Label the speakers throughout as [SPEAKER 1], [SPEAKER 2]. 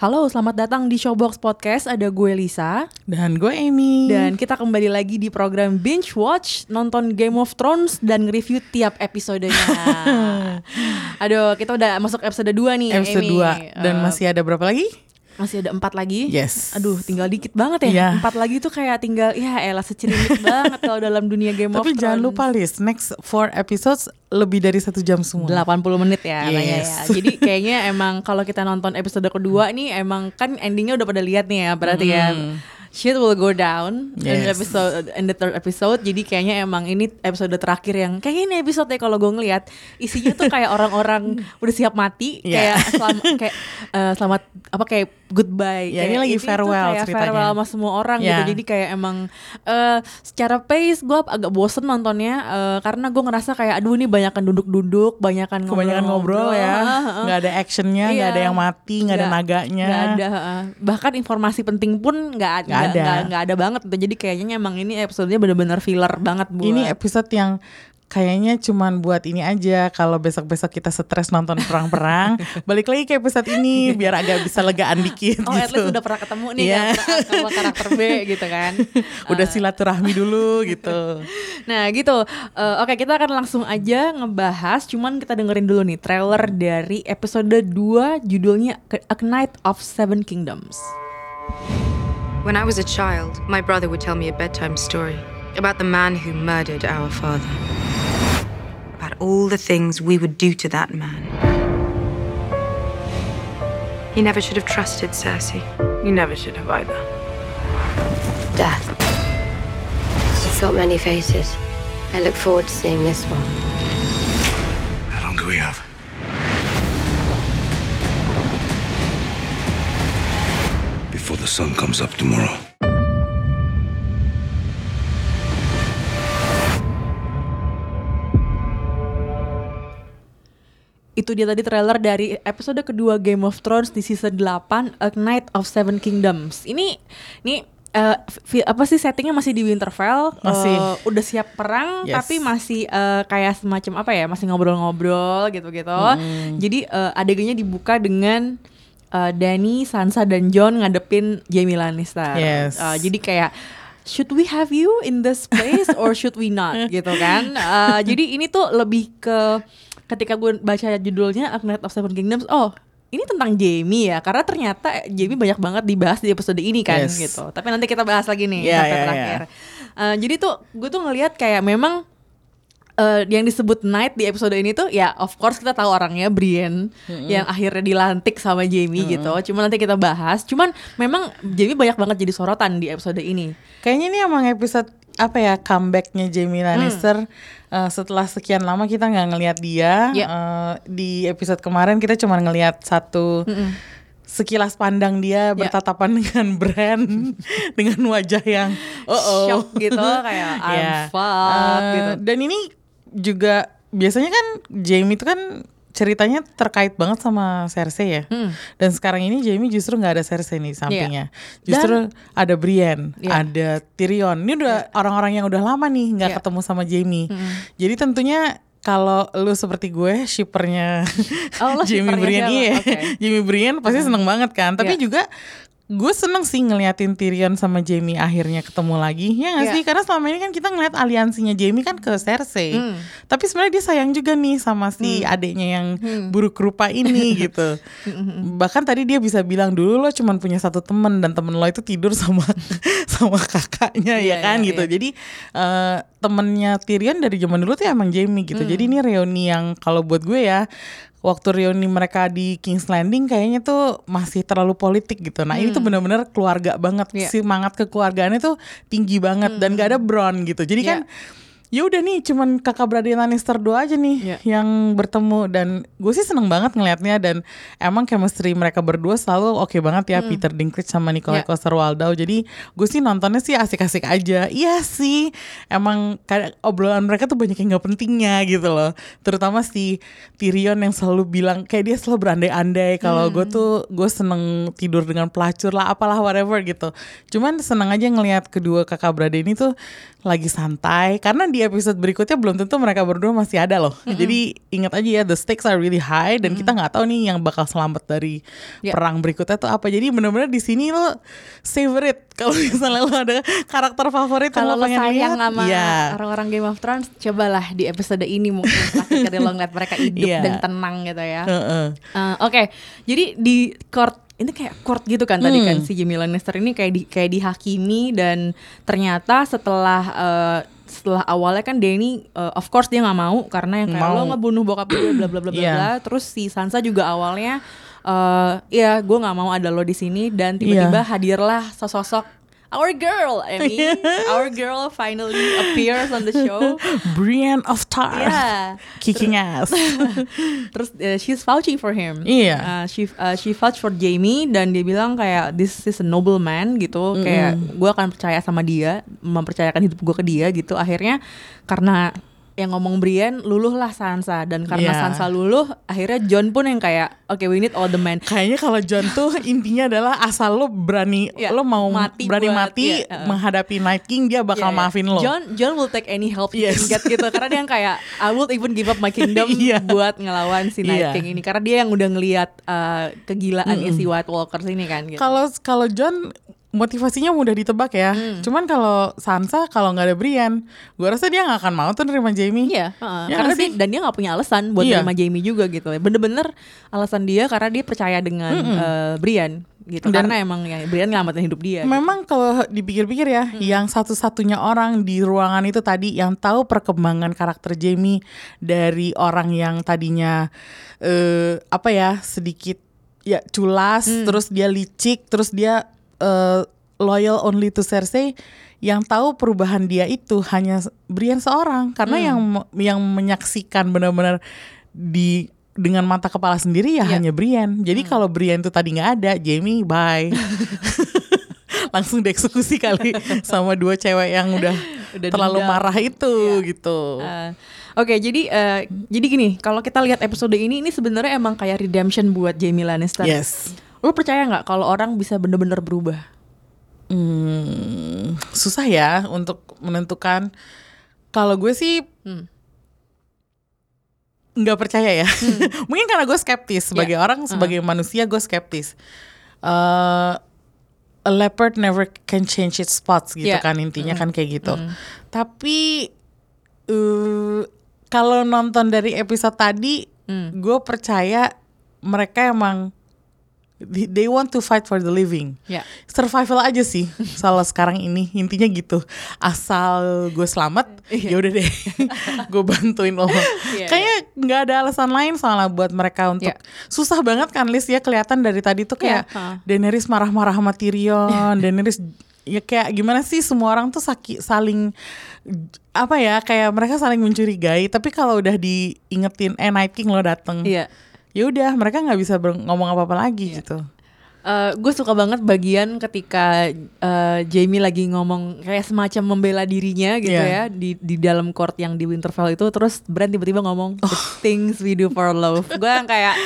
[SPEAKER 1] Halo, selamat datang di Showbox Podcast. Ada gue Lisa
[SPEAKER 2] Dan gue Amy.
[SPEAKER 1] dan kita kembali lagi di program Binge Watch, nonton Game of Thrones dan nge-review tiap episodenya. Aduh, kita udah masuk episode 2 nih,
[SPEAKER 2] episode
[SPEAKER 1] Amy.
[SPEAKER 2] 2 dan
[SPEAKER 1] Eh,
[SPEAKER 2] masih ada berapa lagi?
[SPEAKER 1] Masih ada empat lagi.
[SPEAKER 2] Yes.
[SPEAKER 1] Aduh, tinggal dikit banget ya.
[SPEAKER 2] Iya.
[SPEAKER 1] Empat lagi tuh kayak tinggal ya elah secerindik banget kalau dalam dunia Game of
[SPEAKER 2] Tapi
[SPEAKER 1] Thrones.
[SPEAKER 2] jangan lupa Liz, next four episodes lebih dari satu jam semua.
[SPEAKER 1] 80 menit ya ya.
[SPEAKER 2] Yes.
[SPEAKER 1] Jadi kayaknya emang kalau kita nonton episode kedua nih emang kan endingnya udah pada lihat nih ya berarti ya. Shit will go down in the
[SPEAKER 2] Yes.
[SPEAKER 1] episode in the third episode. Jadi kayaknya emang ini episode terakhir yang kayak ini episode kalau gue ngeliat isinya tuh kayak orang-orang udah siap mati
[SPEAKER 2] Iya.
[SPEAKER 1] kayak selamat kayak eh, selamat apa kayak goodbye.
[SPEAKER 2] Ya,
[SPEAKER 1] kayak
[SPEAKER 2] ini lagi farewell
[SPEAKER 1] kayak
[SPEAKER 2] ceritanya.
[SPEAKER 1] farewell sama semua orang
[SPEAKER 2] Ya.
[SPEAKER 1] gitu. Jadi kayak emang eh secara pace gue agak bosen nontonnya eh, karena gue ngerasa kayak aduh ini banyakan duduk-duduk, banyakan
[SPEAKER 2] Kebanyakan ngobrol ya,
[SPEAKER 1] Heeh.
[SPEAKER 2] nggak ada actionnya, nggak
[SPEAKER 1] Iya.
[SPEAKER 2] ada yang mati, nggak ada naganya.
[SPEAKER 1] nggak ada heeh. bahkan informasi penting pun nggak
[SPEAKER 2] Nggak
[SPEAKER 1] nggak-
[SPEAKER 2] ada.
[SPEAKER 1] nggak ada banget gitu. jadi kayaknya emang ini episodenya bener-bener filler banget buat
[SPEAKER 2] Ini episode yang kayaknya cuman buat ini aja. Kalau besok-besok kita stres nonton perang-perang, balik lagi ke episode ini biar agak bisa legaan dikit
[SPEAKER 1] Oh, at
[SPEAKER 2] gitu.
[SPEAKER 1] least udah pernah ketemu nih
[SPEAKER 2] Iya.
[SPEAKER 1] karakter, sama karakter B gitu kan.
[SPEAKER 2] Udah silaturahmi dulu gitu.
[SPEAKER 1] Nah gitu, Eh, oke kita akan langsung aja ngebahas, cuman kita dengerin dulu nih trailer dari episode 2 judulnya A Knight of Seven Kingdoms.
[SPEAKER 3] When I was a child, my brother would tell me a bedtime story about the man who murdered our father. About all the things we would do to that man. He never should have trusted Cersei. You never should have either.
[SPEAKER 4] Death. It's got many faces. I look forward to seeing this one.
[SPEAKER 5] How long do we have? Before the sun comes up tomorrow.
[SPEAKER 1] Itu dia tadi trailer dari episode kedua Game of Thrones di season 8 A Knight of Seven Kingdoms. Ini ini fi- apa sih settingnya masih di Winterfell?
[SPEAKER 2] Masih.
[SPEAKER 1] Eh, udah siap perang
[SPEAKER 2] Yes.
[SPEAKER 1] tapi masih eh, kayak semacam apa ya? Masih ngobrol-ngobrol gitu-gitu. Jadi eh, adegannya dibuka dengan eh, Dany, Sansa dan Jon ngadepin Jaime Lannister.
[SPEAKER 2] Yes.
[SPEAKER 1] Eh, jadi kayak should we have you in this place or should we not gitu kan Eh, jadi ini tuh lebih ke ketika gue baca judulnya A Knight of Seven Kingdoms oh ini tentang Jamie ya karena ternyata Jamie banyak banget dibahas di episode ini kan
[SPEAKER 2] Yes.
[SPEAKER 1] gitu tapi nanti kita bahas lagi nih
[SPEAKER 2] Iya,
[SPEAKER 1] sampai
[SPEAKER 2] iya,
[SPEAKER 1] terakhir Eh, jadi tuh gue tuh ngelihat kayak memang eh, yang disebut Knight di episode ini tuh ya of course kita tahu orangnya Brienne yang akhirnya dilantik sama Jamie gitu. Cuma nanti kita bahas. Cuman memang Jamie banyak banget jadi sorotan di episode ini.
[SPEAKER 2] Kayaknya ini emang episode apa ya comebacknya Jamie Lannister Eh, setelah sekian lama kita nggak ngelihat dia
[SPEAKER 1] Iya.
[SPEAKER 2] Eh, di episode kemarin kita cuma ngelihat satu sekilas pandang dia bertatapan dengan Bran dengan wajah yang oh oh
[SPEAKER 1] Shock gitu kayak I'm
[SPEAKER 2] Ya.
[SPEAKER 1] fucked
[SPEAKER 2] Eh,
[SPEAKER 1] gitu.
[SPEAKER 2] dan ini juga biasanya kan Jamie itu kan ceritanya terkait banget sama Cersei ya.
[SPEAKER 1] Hmm.
[SPEAKER 2] Dan sekarang ini Jamie justru nggak ada Cersei nih sampingnya.
[SPEAKER 1] Iya.
[SPEAKER 2] Justru ada Brienne,
[SPEAKER 1] Iya.
[SPEAKER 2] ada Tyrion. Ini udah orang-orang yang udah lama nih nggak
[SPEAKER 1] Iya.
[SPEAKER 2] ketemu sama Jamie. Jadi tentunya kalau lu seperti gue shippernya
[SPEAKER 1] Oh,
[SPEAKER 2] Jamie Brienne iya.
[SPEAKER 1] Oke.
[SPEAKER 2] Jamie Brienne pasti seneng banget kan. Tapi
[SPEAKER 1] Iya.
[SPEAKER 2] juga gue seneng sih ngeliatin Tyrion sama Jamie akhirnya ketemu lagi. Ya nggak
[SPEAKER 1] Iya.
[SPEAKER 2] sih? Karena selama ini kan kita ngeliat aliansinya Jamie kan ke Cersei.
[SPEAKER 1] Hmm.
[SPEAKER 2] Tapi sebenarnya dia sayang juga nih sama si adeknya yang buruk rupa ini gitu. Bahkan tadi dia bisa bilang dulu lo cuman punya satu temen dan temen lo itu tidur sama sama kakaknya
[SPEAKER 1] Iya,
[SPEAKER 2] ya kan
[SPEAKER 1] iya,
[SPEAKER 2] gitu.
[SPEAKER 1] iya.
[SPEAKER 2] Jadi eh, temennya Tyrion dari zaman dulu tuh emang Jamie gitu. Jadi ini reuni yang kalau buat gue ya waktu reuni mereka di King's Landing kayaknya tuh masih terlalu politik gitu. Nah ini tuh bener-bener keluarga banget.
[SPEAKER 1] Iya.
[SPEAKER 2] Semangat kekeluargaannya tuh tinggi banget dan gak ada Bron gitu. Jadi
[SPEAKER 1] Iya.
[SPEAKER 2] kan ya udah nih cuman kakak beradik Lannister dua aja nih
[SPEAKER 1] Iya.
[SPEAKER 2] yang bertemu. Dan gue sih seneng banget ngelihatnya dan emang chemistry mereka berdua selalu oke banget ya Peter Dinklage sama Nikolai
[SPEAKER 1] Iya.
[SPEAKER 2] Coster-Waldau jadi gue sih nontonnya sih asik-asik aja. Iya sih emang kayak obrolan mereka tuh banyak yang nggak pentingnya gitu loh. Terutama si Tyrion yang selalu bilang kayak dia selalu berandai-andai kalau gue tuh gue seneng tidur dengan pelacur lah apalah whatever gitu. Cuman seneng aja ngelihat kedua kakak beradik ini tuh lagi santai. Karena di episode berikutnya belum tentu mereka berdua masih ada loh jadi ingat aja ya the stakes are really high dan kita nggak tahu nih yang bakal selamat dari
[SPEAKER 1] Ya.
[SPEAKER 2] perang berikutnya tuh apa jadi bener-bener di sini lo favorite kalau misalnya lo ada karakter favorit
[SPEAKER 1] Kalau lo
[SPEAKER 2] pengen
[SPEAKER 1] sayang
[SPEAKER 2] lihat,
[SPEAKER 1] sama
[SPEAKER 2] ya.
[SPEAKER 1] orang-orang Game of Thrones, cobalah di episode ini mungkin kali lo ngeliat mereka hidup
[SPEAKER 2] Iya.
[SPEAKER 1] dan tenang gitu ya.
[SPEAKER 2] Heeh.
[SPEAKER 1] Eh, Oke, jadi di court ini kayak court gitu kan tadi
[SPEAKER 2] Hmm.
[SPEAKER 1] kan si Jamie Lannister ini kayak di kayak dihakimi dan ternyata setelah eh, setelah awalnya kan Dany eh, of course dia nggak mau karena yang kayak
[SPEAKER 2] Mau.
[SPEAKER 1] lo ngebunuh bokap gue bla bla bla bla
[SPEAKER 2] Iya.
[SPEAKER 1] bla. Terus si Sansa juga awalnya eh ya gue nggak mau ada lo di sini dan tiba-tiba
[SPEAKER 2] Iya.
[SPEAKER 1] hadirlah sosok our girl, I mean our girl finally appears on the show.
[SPEAKER 2] Brienne of Tar
[SPEAKER 1] Yeah.
[SPEAKER 2] kicking ass
[SPEAKER 1] Terus uh, she's vouching for him.
[SPEAKER 2] Iya.
[SPEAKER 1] Uh, she uh, she vouch for Jamie dan dia bilang kayak this is a noble man gitu. Kayak gue akan percaya sama dia, mempercayakan hidup gue ke dia gitu. Akhirnya karena yang ngomong Brienne luluh lah Sansa dan karena
[SPEAKER 2] Iya.
[SPEAKER 1] Sansa luluh akhirnya John pun yang kayak oke we need all the men
[SPEAKER 2] Kayaknya kalau John tuh intinya adalah asal lo berani
[SPEAKER 1] Iya,
[SPEAKER 2] lo mau
[SPEAKER 1] mati
[SPEAKER 2] berani
[SPEAKER 1] buat-
[SPEAKER 2] mati
[SPEAKER 1] iya, uh.
[SPEAKER 2] menghadapi Night King dia bakal
[SPEAKER 1] Iya, iya.
[SPEAKER 2] maafin lo.
[SPEAKER 1] John John will take any help he
[SPEAKER 2] Yes.
[SPEAKER 1] can get gitu karena dia yang kayak I will even give up my kingdom
[SPEAKER 2] Iya.
[SPEAKER 1] buat ngelawan si. Night King ini karena dia yang udah ngelihat uh, kegilaan si White Walkers ini kan gitu.
[SPEAKER 2] Kalau kalau John motivasinya mudah ditebak ya.
[SPEAKER 1] Hmm.
[SPEAKER 2] Cuman kalau Sansa kalau nggak ada Brian, gua rasa dia nggak akan mau tuh nerima Jamie.
[SPEAKER 1] Iya, heeh.
[SPEAKER 2] Ya
[SPEAKER 1] karena
[SPEAKER 2] sih?
[SPEAKER 1] dan dia nggak punya alasan buat
[SPEAKER 2] Iya.
[SPEAKER 1] terima Jamie juga gitu. Bener-bener alasan dia karena dia percaya dengan eh, Brian gitu.
[SPEAKER 2] Dan-
[SPEAKER 1] karena emang ya Brian nyelamatin hidup dia. gitu.
[SPEAKER 2] Memang kalau dipikir-pikir ya, yang satu-satunya orang di ruangan itu tadi yang tahu perkembangan karakter Jamie dari orang yang tadinya eh apa ya sedikit ya culas, terus dia licik, terus dia eh, loyal only to Cersei. Yang tahu perubahan dia itu hanya Brian seorang, karena yang yang menyaksikan benar-benar di dengan mata kepala sendiri ya
[SPEAKER 1] Iya.
[SPEAKER 2] hanya Brian. Jadi kalau Brian itu tadi nggak ada, Jamie bye. langsung dieksekusi kali sama dua cewek yang udah,
[SPEAKER 1] Udah
[SPEAKER 2] terlalu
[SPEAKER 1] dendam.
[SPEAKER 2] marah itu gitu.
[SPEAKER 1] Eh, Oke, jadi eh, jadi gini, kalau kita lihat episode ini, ini sebenarnya emang kayak redemption buat Jamie Lannister.
[SPEAKER 2] yes.
[SPEAKER 1] Lo percaya nggak kalau orang bisa bener-bener berubah?
[SPEAKER 2] Hmm, susah ya untuk menentukan. Kalau gue sih
[SPEAKER 1] Hmm.
[SPEAKER 2] nggak percaya ya. Mungkin karena gue skeptis sebagai
[SPEAKER 1] Ya.
[SPEAKER 2] orang, sebagai manusia gue skeptis. Eh, a leopard never can change its spots gitu
[SPEAKER 1] Ya.
[SPEAKER 2] kan intinya kan kayak gitu. Tapi eh kalau nonton dari episode tadi, gue percaya mereka emang they want to fight for the living.
[SPEAKER 1] Ya.
[SPEAKER 2] Survival aja sih kalau sekarang ini intinya gitu. Asal gue selamat, ya udah deh, gue bantuin lo.
[SPEAKER 1] Iya,
[SPEAKER 2] Kayaknya nggak ada alasan lain soalnya buat mereka untuk
[SPEAKER 1] Iya.
[SPEAKER 2] susah banget kan Liz ya kelihatan dari tadi tuh kayak
[SPEAKER 1] ha.
[SPEAKER 2] Daenerys marah-marah sama Tyrion, Daenerys ya kayak gimana sih semua orang tuh saki, saling apa ya kayak mereka saling mencurigai tapi kalau udah diingetin eh Night King lo dateng
[SPEAKER 1] Iya.
[SPEAKER 2] Ya udah mereka nggak bisa ngomong apa-apa lagi gitu
[SPEAKER 1] gue suka banget bagian ketika eh, Jamie lagi ngomong kayak semacam membela dirinya gitu
[SPEAKER 2] Iya.
[SPEAKER 1] ya di di dalam court yang di Winterfell itu terus Bran tiba-tiba ngomong the
[SPEAKER 2] Oh.
[SPEAKER 1] things we do for love gue yang kayak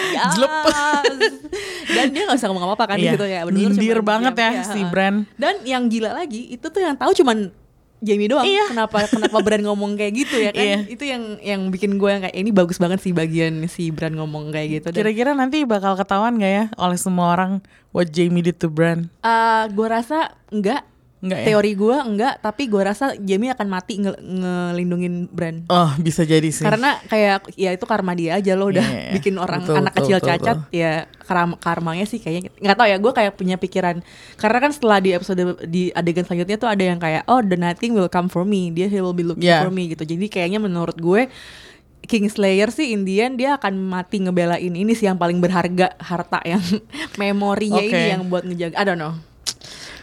[SPEAKER 1] dan dia nggak bisa ngomong apa-apa kan di
[SPEAKER 2] Iya.
[SPEAKER 1] situ ya bener-bener
[SPEAKER 2] Nyindir
[SPEAKER 1] cuman
[SPEAKER 2] banget ya
[SPEAKER 1] iya,
[SPEAKER 2] si
[SPEAKER 1] ha.
[SPEAKER 2] Bran.
[SPEAKER 1] dan yang gila lagi itu tuh yang tahu cuman Jamie doang
[SPEAKER 2] Iya.
[SPEAKER 1] kenapa kenapa Bran ngomong kayak gitu ya kan
[SPEAKER 2] Iya.
[SPEAKER 1] itu yang yang bikin gue yang kayak ini bagus banget sih bagian si Bran ngomong kayak gitu
[SPEAKER 2] kira-kira nanti bakal ketahuan gak ya oleh semua orang what Jamie did to Bran
[SPEAKER 1] Eh, gue rasa enggak.
[SPEAKER 2] Enggak ya?
[SPEAKER 1] Teori gue enggak, tapi gue rasa Jamie akan mati nge- ngelindungin Bran.
[SPEAKER 2] oh bisa jadi sih
[SPEAKER 1] Karena kayak ya itu karma dia aja lo udah
[SPEAKER 2] Iya, iya.
[SPEAKER 1] bikin orang
[SPEAKER 2] Betul,
[SPEAKER 1] anak
[SPEAKER 2] betul,
[SPEAKER 1] kecil
[SPEAKER 2] betul,
[SPEAKER 1] cacat ya karma karmanya sih kayaknya nggak tahu ya gue kayak punya pikiran karena kan setelah di episode di adegan selanjutnya tuh ada yang kayak oh the nothing will come for me dia he will be looking
[SPEAKER 2] Yeah.
[SPEAKER 1] for me gitu jadi kayaknya menurut gue Kingslayer sih Indian dia akan mati ngebelain ini sih yang paling berharga harta yang memorinya
[SPEAKER 2] Oke.
[SPEAKER 1] ini yang buat ngejaga I don't know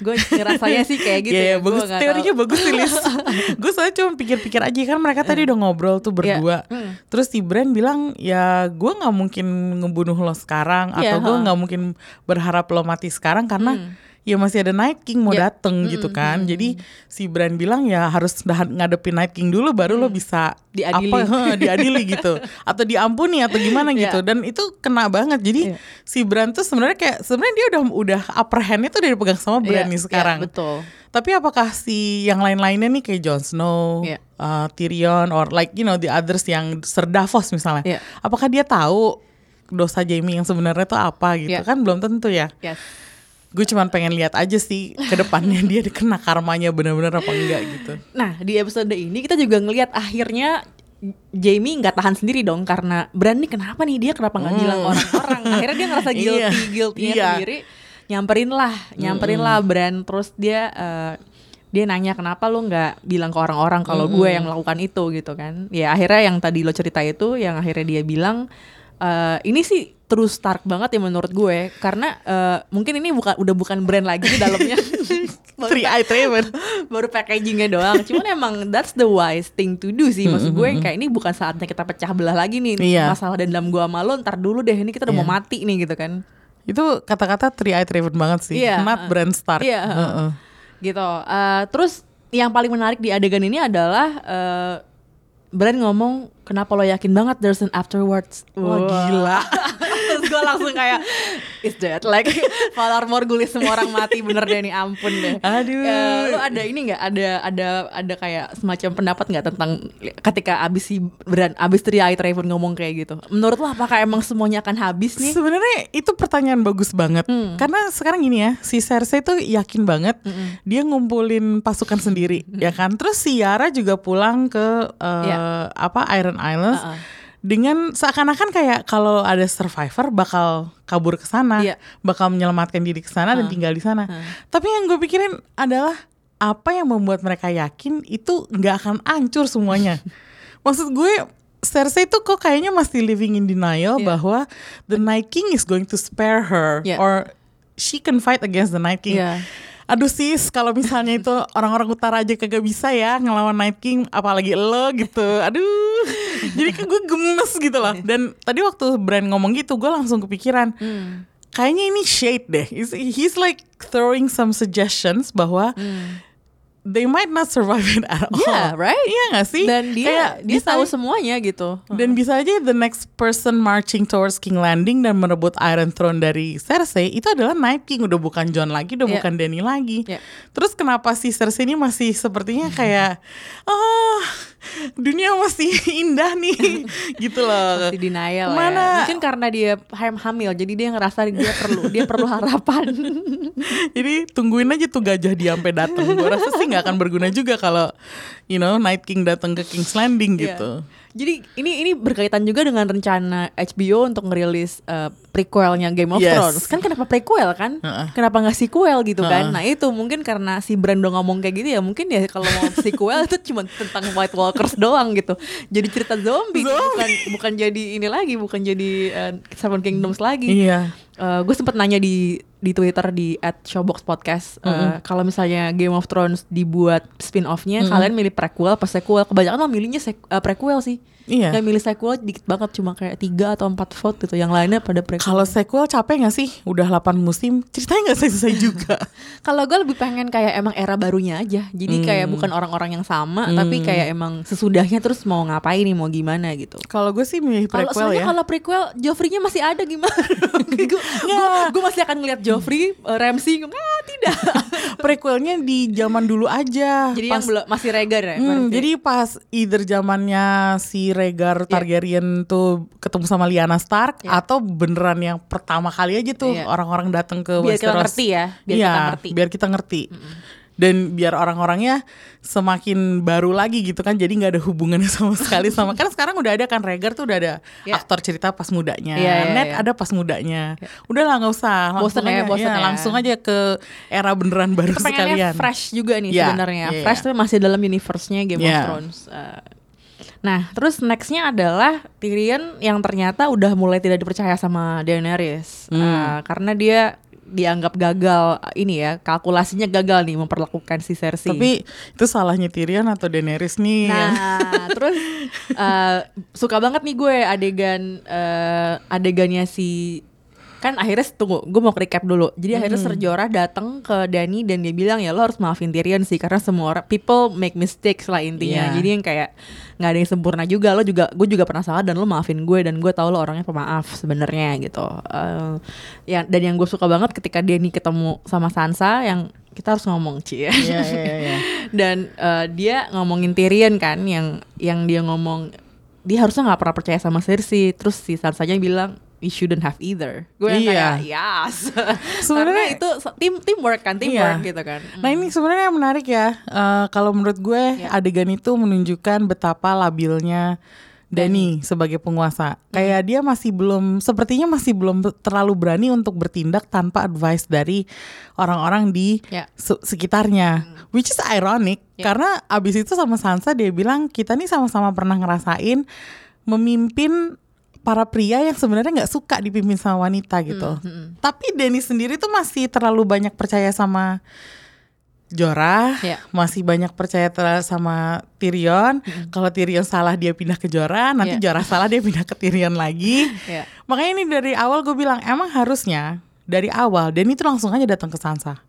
[SPEAKER 1] gue ngerasanya sih kayak gitu
[SPEAKER 2] Iya,
[SPEAKER 1] ya.
[SPEAKER 2] iya, bagus teorinya
[SPEAKER 1] tahu.
[SPEAKER 2] bagus sih Lis. gue soalnya cuma pikir-pikir aja kan mereka tadi udah ngobrol tuh berdua.
[SPEAKER 1] Iya, mm.
[SPEAKER 2] Terus si Brand bilang ya gue nggak mungkin ngebunuh lo sekarang
[SPEAKER 1] Iya,
[SPEAKER 2] atau gue
[SPEAKER 1] ha.
[SPEAKER 2] nggak mungkin berharap lo mati sekarang karena
[SPEAKER 1] Hmm.
[SPEAKER 2] Ya masih ada Night King mau
[SPEAKER 1] Iya.
[SPEAKER 2] dateng gitu kan. Jadi si Brand bilang ya harus dah- ngadepin Night King dulu baru lo bisa
[SPEAKER 1] Hmm. Diadili.
[SPEAKER 2] apa diadili gitu atau diampuni atau gimana
[SPEAKER 1] Iya.
[SPEAKER 2] gitu. Dan itu kena banget. Jadi
[SPEAKER 1] Iya.
[SPEAKER 2] si Brand tuh sebenarnya kayak sebenarnya dia udah udah upper hand-nya tuh udah dipegang sama
[SPEAKER 1] Iya,
[SPEAKER 2] Brand nih
[SPEAKER 1] iya,
[SPEAKER 2] sekarang.
[SPEAKER 1] betul.
[SPEAKER 2] Tapi apakah si yang lain-lainnya nih kayak Jon Snow,
[SPEAKER 1] Iya.
[SPEAKER 2] uh, Tyrion, or like you know the others yang Ser Davos misalnya,
[SPEAKER 1] Iya.
[SPEAKER 2] apakah dia tahu dosa Jamie yang sebenarnya tuh apa gitu
[SPEAKER 1] Iya.
[SPEAKER 2] kan belum tentu ya.
[SPEAKER 1] Yes.
[SPEAKER 2] Gue cuman pengen lihat aja sih ke depannya dia kena karmanya benar-benar apa enggak gitu.
[SPEAKER 1] Nah di episode ini kita juga ngelihat akhirnya Jamie nggak tahan sendiri dong karena Bran nih kenapa nih dia? Kenapa nggak bilang ke orang-orang? Akhirnya dia ngerasa guilty
[SPEAKER 2] Iya,
[SPEAKER 1] guilty-nya
[SPEAKER 2] iya.
[SPEAKER 1] sendiri. Nyamperin lah nyamperin lah Bran terus dia eh, dia nanya kenapa lu nggak bilang ke orang-orang kalau gue yang melakukan itu? Gitu kan. Ya akhirnya yang tadi lo cerita itu yang akhirnya dia bilang eh, ini sih terus stark banget ya menurut gue karena eh, mungkin ini bukan udah bukan brand lagi di dalamnya
[SPEAKER 2] Eyed Raven.
[SPEAKER 1] baru packagingnya doang. Cuman emang that's the wise thing to do sih. Maksud gue kayak ini bukan saatnya kita pecah belah lagi nih
[SPEAKER 2] Iya.
[SPEAKER 1] masalah dendam gua sama lo. Ntar dulu deh ini kita udah mau
[SPEAKER 2] Iya.
[SPEAKER 1] mati nih gitu kan.
[SPEAKER 2] Itu kata-kata Three Eyed Raven banget sih,
[SPEAKER 1] Iya,
[SPEAKER 2] not
[SPEAKER 1] uh,
[SPEAKER 2] Brand Stark.
[SPEAKER 1] Iya.
[SPEAKER 2] Heeh.
[SPEAKER 1] Gitu. Eh, terus yang paling menarik di adegan ini adalah eh Bran ngomong kenapa lo yakin banget there's an afterwards.
[SPEAKER 2] Wah, gila.
[SPEAKER 1] terus gue langsung kayak is that like Valar Morghulis semua orang mati bener deh nih ampun deh.
[SPEAKER 2] Aduh.
[SPEAKER 1] Eh, lu ada ini nggak ada ada ada kayak semacam pendapat nggak tentang ketika abis si Bran abis Three Raven ngomong kayak gitu. Menurut lo apakah emang semuanya akan habis nih?
[SPEAKER 2] Sebenarnya itu pertanyaan bagus banget.
[SPEAKER 1] Hmm.
[SPEAKER 2] Karena sekarang gini ya, si Cersei tuh yakin banget dia ngumpulin pasukan sendiri, ya kan. Terus si Yara juga pulang ke uh,
[SPEAKER 1] Iya.
[SPEAKER 2] apa Iron Islands
[SPEAKER 1] Uh-uh.
[SPEAKER 2] dengan seakan-akan kayak kalau ada survivor bakal kabur ke sana,
[SPEAKER 1] Iya.
[SPEAKER 2] bakal menyelamatkan diri ke sana dan
[SPEAKER 1] Uh.
[SPEAKER 2] tinggal di sana.
[SPEAKER 1] Uh.
[SPEAKER 2] Tapi yang gue pikirin adalah apa yang membuat mereka yakin itu nggak akan hancur semuanya. Maksud gue Cersei tuh kok kayaknya masih living in denial
[SPEAKER 1] Iya.
[SPEAKER 2] bahwa the Night King is going to spare her
[SPEAKER 1] Iya.
[SPEAKER 2] or she can fight against the Night King.
[SPEAKER 1] Iya.
[SPEAKER 2] Aduh sis, kalau misalnya itu orang-orang utara aja kagak bisa ya ngelawan Night King, apalagi lo gitu. Aduh, jadi kan gue gemes gitu loh. Dan tadi waktu Bran ngomong gitu, gue langsung kepikiran,
[SPEAKER 1] Hmm.
[SPEAKER 2] kayaknya ini shade deh. He's, he's like throwing some suggestions bahwa they might not survive it at all.
[SPEAKER 1] Hmm. Yeah, right?
[SPEAKER 2] Iya gak sih?
[SPEAKER 1] Dan dia
[SPEAKER 2] Kayak
[SPEAKER 1] dia
[SPEAKER 2] bisa-
[SPEAKER 1] tahu semuanya gitu.
[SPEAKER 2] dan bisa aja the next person marching towards King Landing dan merebut Iron Throne dari Cersei itu adalah Night King udah bukan John lagi, udah
[SPEAKER 1] Iya.
[SPEAKER 2] bukan Dany lagi.
[SPEAKER 1] Iya.
[SPEAKER 2] Terus kenapa si Cersei ini masih sepertinya kayak ah dunia masih indah nih gitu loh.
[SPEAKER 1] Masih denial
[SPEAKER 2] Mana-
[SPEAKER 1] ya. Mungkin karena dia ham- hamil jadi dia ngerasa dia perlu dia perlu harapan.
[SPEAKER 2] Jadi tungguin aja tuh gajah dia sampai datang. Gue rasa sih nggak akan berguna juga kalau you know Night King datang ke King's Landing
[SPEAKER 1] Iya.
[SPEAKER 2] gitu.
[SPEAKER 1] Jadi ini ini berkaitan juga dengan rencana HBO untuk ngerilis uh, prequelnya Game of
[SPEAKER 2] Yes.
[SPEAKER 1] Thrones. Kan kenapa prequel kan?
[SPEAKER 2] Heeh.
[SPEAKER 1] Kenapa nggak sequel gitu kan?
[SPEAKER 2] Heeh.
[SPEAKER 1] Nah itu mungkin karena si Brando ngomong kayak gitu ya mungkin ya kalau mau sequel itu cuma tentang White Walkers doang gitu. Jadi cerita zombie, bukan bukan jadi ini lagi, bukan jadi uh, Seven Kingdoms lagi.
[SPEAKER 2] Iya.
[SPEAKER 1] gue sempet nanya di di Twitter di @showbox podcast uh, kalau misalnya Game of Thrones dibuat spin-offnya kalian milih prequel apa sequel kebanyakan mah milihnya sek- uh, prequel sih
[SPEAKER 2] Iya.
[SPEAKER 1] yang milih sequel dikit banget cuma kayak tiga atau empat vote gitu yang lainnya pada prequel
[SPEAKER 2] Kalau sequel capek gak sih? Udah 8 musim, ceritanya gak selesai juga.
[SPEAKER 1] kalau gue lebih pengen kayak emang era barunya aja jadi kayak
[SPEAKER 2] Hmm.
[SPEAKER 1] bukan orang-orang yang sama tapi kayak emang sesudahnya terus mau ngapain nih mau gimana gitu
[SPEAKER 2] Kalau gue sih milih prequel
[SPEAKER 1] soalnya
[SPEAKER 2] ya.
[SPEAKER 1] kalau prequel Joffrey-nya masih ada gimana? gue masih akan ngeliat Joffrey, uh, Ramsey, ah tidak.
[SPEAKER 2] Prequelnya di zaman dulu aja.
[SPEAKER 1] Jadi
[SPEAKER 2] Pas-
[SPEAKER 1] yang belum masih Rhaegar ya?
[SPEAKER 2] Hmm,
[SPEAKER 1] berarti?
[SPEAKER 2] jadi pas either zamannya si Rhaegar Targaryen tuh ketemu sama Lyanna Stark
[SPEAKER 1] Iya.
[SPEAKER 2] atau beneran yang pertama kali aja tuh
[SPEAKER 1] Iya.
[SPEAKER 2] orang-orang datang ke
[SPEAKER 1] Biar kita
[SPEAKER 2] Westeros.
[SPEAKER 1] ngerti ya, biar
[SPEAKER 2] Iya,
[SPEAKER 1] kita ngerti.
[SPEAKER 2] biar kita ngerti. Dan biar orang-orangnya semakin baru lagi gitu kan, jadi nggak ada hubungannya sama sekali sama. Kan sekarang udah ada kan Rhaegar tuh udah ada
[SPEAKER 1] Iya.
[SPEAKER 2] aktor cerita pas mudanya,
[SPEAKER 1] Iya, iya,
[SPEAKER 2] Ned
[SPEAKER 1] iya.
[SPEAKER 2] ada pas mudanya. Udah lah nggak usah, langsung
[SPEAKER 1] Bosen ya,
[SPEAKER 2] aja,
[SPEAKER 1] bosen
[SPEAKER 2] iya,
[SPEAKER 1] ya.
[SPEAKER 2] langsung aja ke era beneran baru
[SPEAKER 1] Kita
[SPEAKER 2] sekalian.
[SPEAKER 1] fresh juga nih
[SPEAKER 2] Iya,
[SPEAKER 1] sebenarnya.
[SPEAKER 2] iya,
[SPEAKER 1] fresh tapi masih dalam universe-nya Game of
[SPEAKER 2] Iya.
[SPEAKER 1] Thrones. Uh, nah, terus nextnya adalah Tyrion yang ternyata udah mulai tidak dipercaya sama Daenerys.
[SPEAKER 2] Hmm.
[SPEAKER 1] Uh, karena dia dianggap gagal ini ya kalkulasinya gagal nih memperlakukan si Cersei.
[SPEAKER 2] Tapi itu salahnya Tyrion atau Daenerys nih?
[SPEAKER 1] Nah, terus eh, suka banget nih gue adegan eh, adegannya si kan akhirnya tunggu gue mau recap dulu. Jadi akhirnya Ser Jorah datang ke Dany dan dia bilang ya lo harus maafin Tyrion sih karena semua orang people make mistakes lah intinya.
[SPEAKER 2] Iya.
[SPEAKER 1] jadi yang kayak nggak ada yang sempurna juga lo juga gue juga pernah salah dan lo maafin gue dan gue tahu lo orangnya pemaaf sebenarnya gitu. Eh, ya dan yang gue suka banget ketika Dany ketemu sama Sansa yang kita harus ngomong Ci. Ya
[SPEAKER 2] Iya, iya, iya.
[SPEAKER 1] dan eh, dia ngomongin Tyrion kan yang yang dia ngomong dia harusnya nggak pernah percaya sama Cersei. Terus si Sansanya bilang we shouldn't have either gue yang
[SPEAKER 2] Iya.
[SPEAKER 1] kayak yes
[SPEAKER 2] Sebenarnya-
[SPEAKER 1] itu tim teamwork kan teamwork
[SPEAKER 2] Iya.
[SPEAKER 1] gitu kan
[SPEAKER 2] Nah ini sebenarnya yang menarik ya. Eh, kalau menurut gue
[SPEAKER 1] Ya.
[SPEAKER 2] adegan itu menunjukkan betapa labilnya Dany sebagai penguasa. Kayak dia masih belum, sepertinya masih belum terlalu berani untuk bertindak tanpa advice dari orang-orang di
[SPEAKER 1] Ya.
[SPEAKER 2] se- sekitarnya. Which is ironic
[SPEAKER 1] Ya.
[SPEAKER 2] karena abis itu sama Sansa dia bilang kita nih sama-sama pernah ngerasain memimpin para pria yang sebenarnya nggak suka dipimpin sama wanita gitu. Tapi Dany sendiri tuh masih terlalu banyak percaya sama Jorah,
[SPEAKER 1] Ya.
[SPEAKER 2] masih banyak percaya sama Tyrion. Kalau Tyrion salah dia pindah ke Jorah, nanti
[SPEAKER 1] Ya.
[SPEAKER 2] Jorah salah dia pindah ke Tyrion lagi.
[SPEAKER 1] Ya.
[SPEAKER 2] Makanya ini dari awal gue bilang emang harusnya dari awal Dany itu langsung aja datang ke Sansa.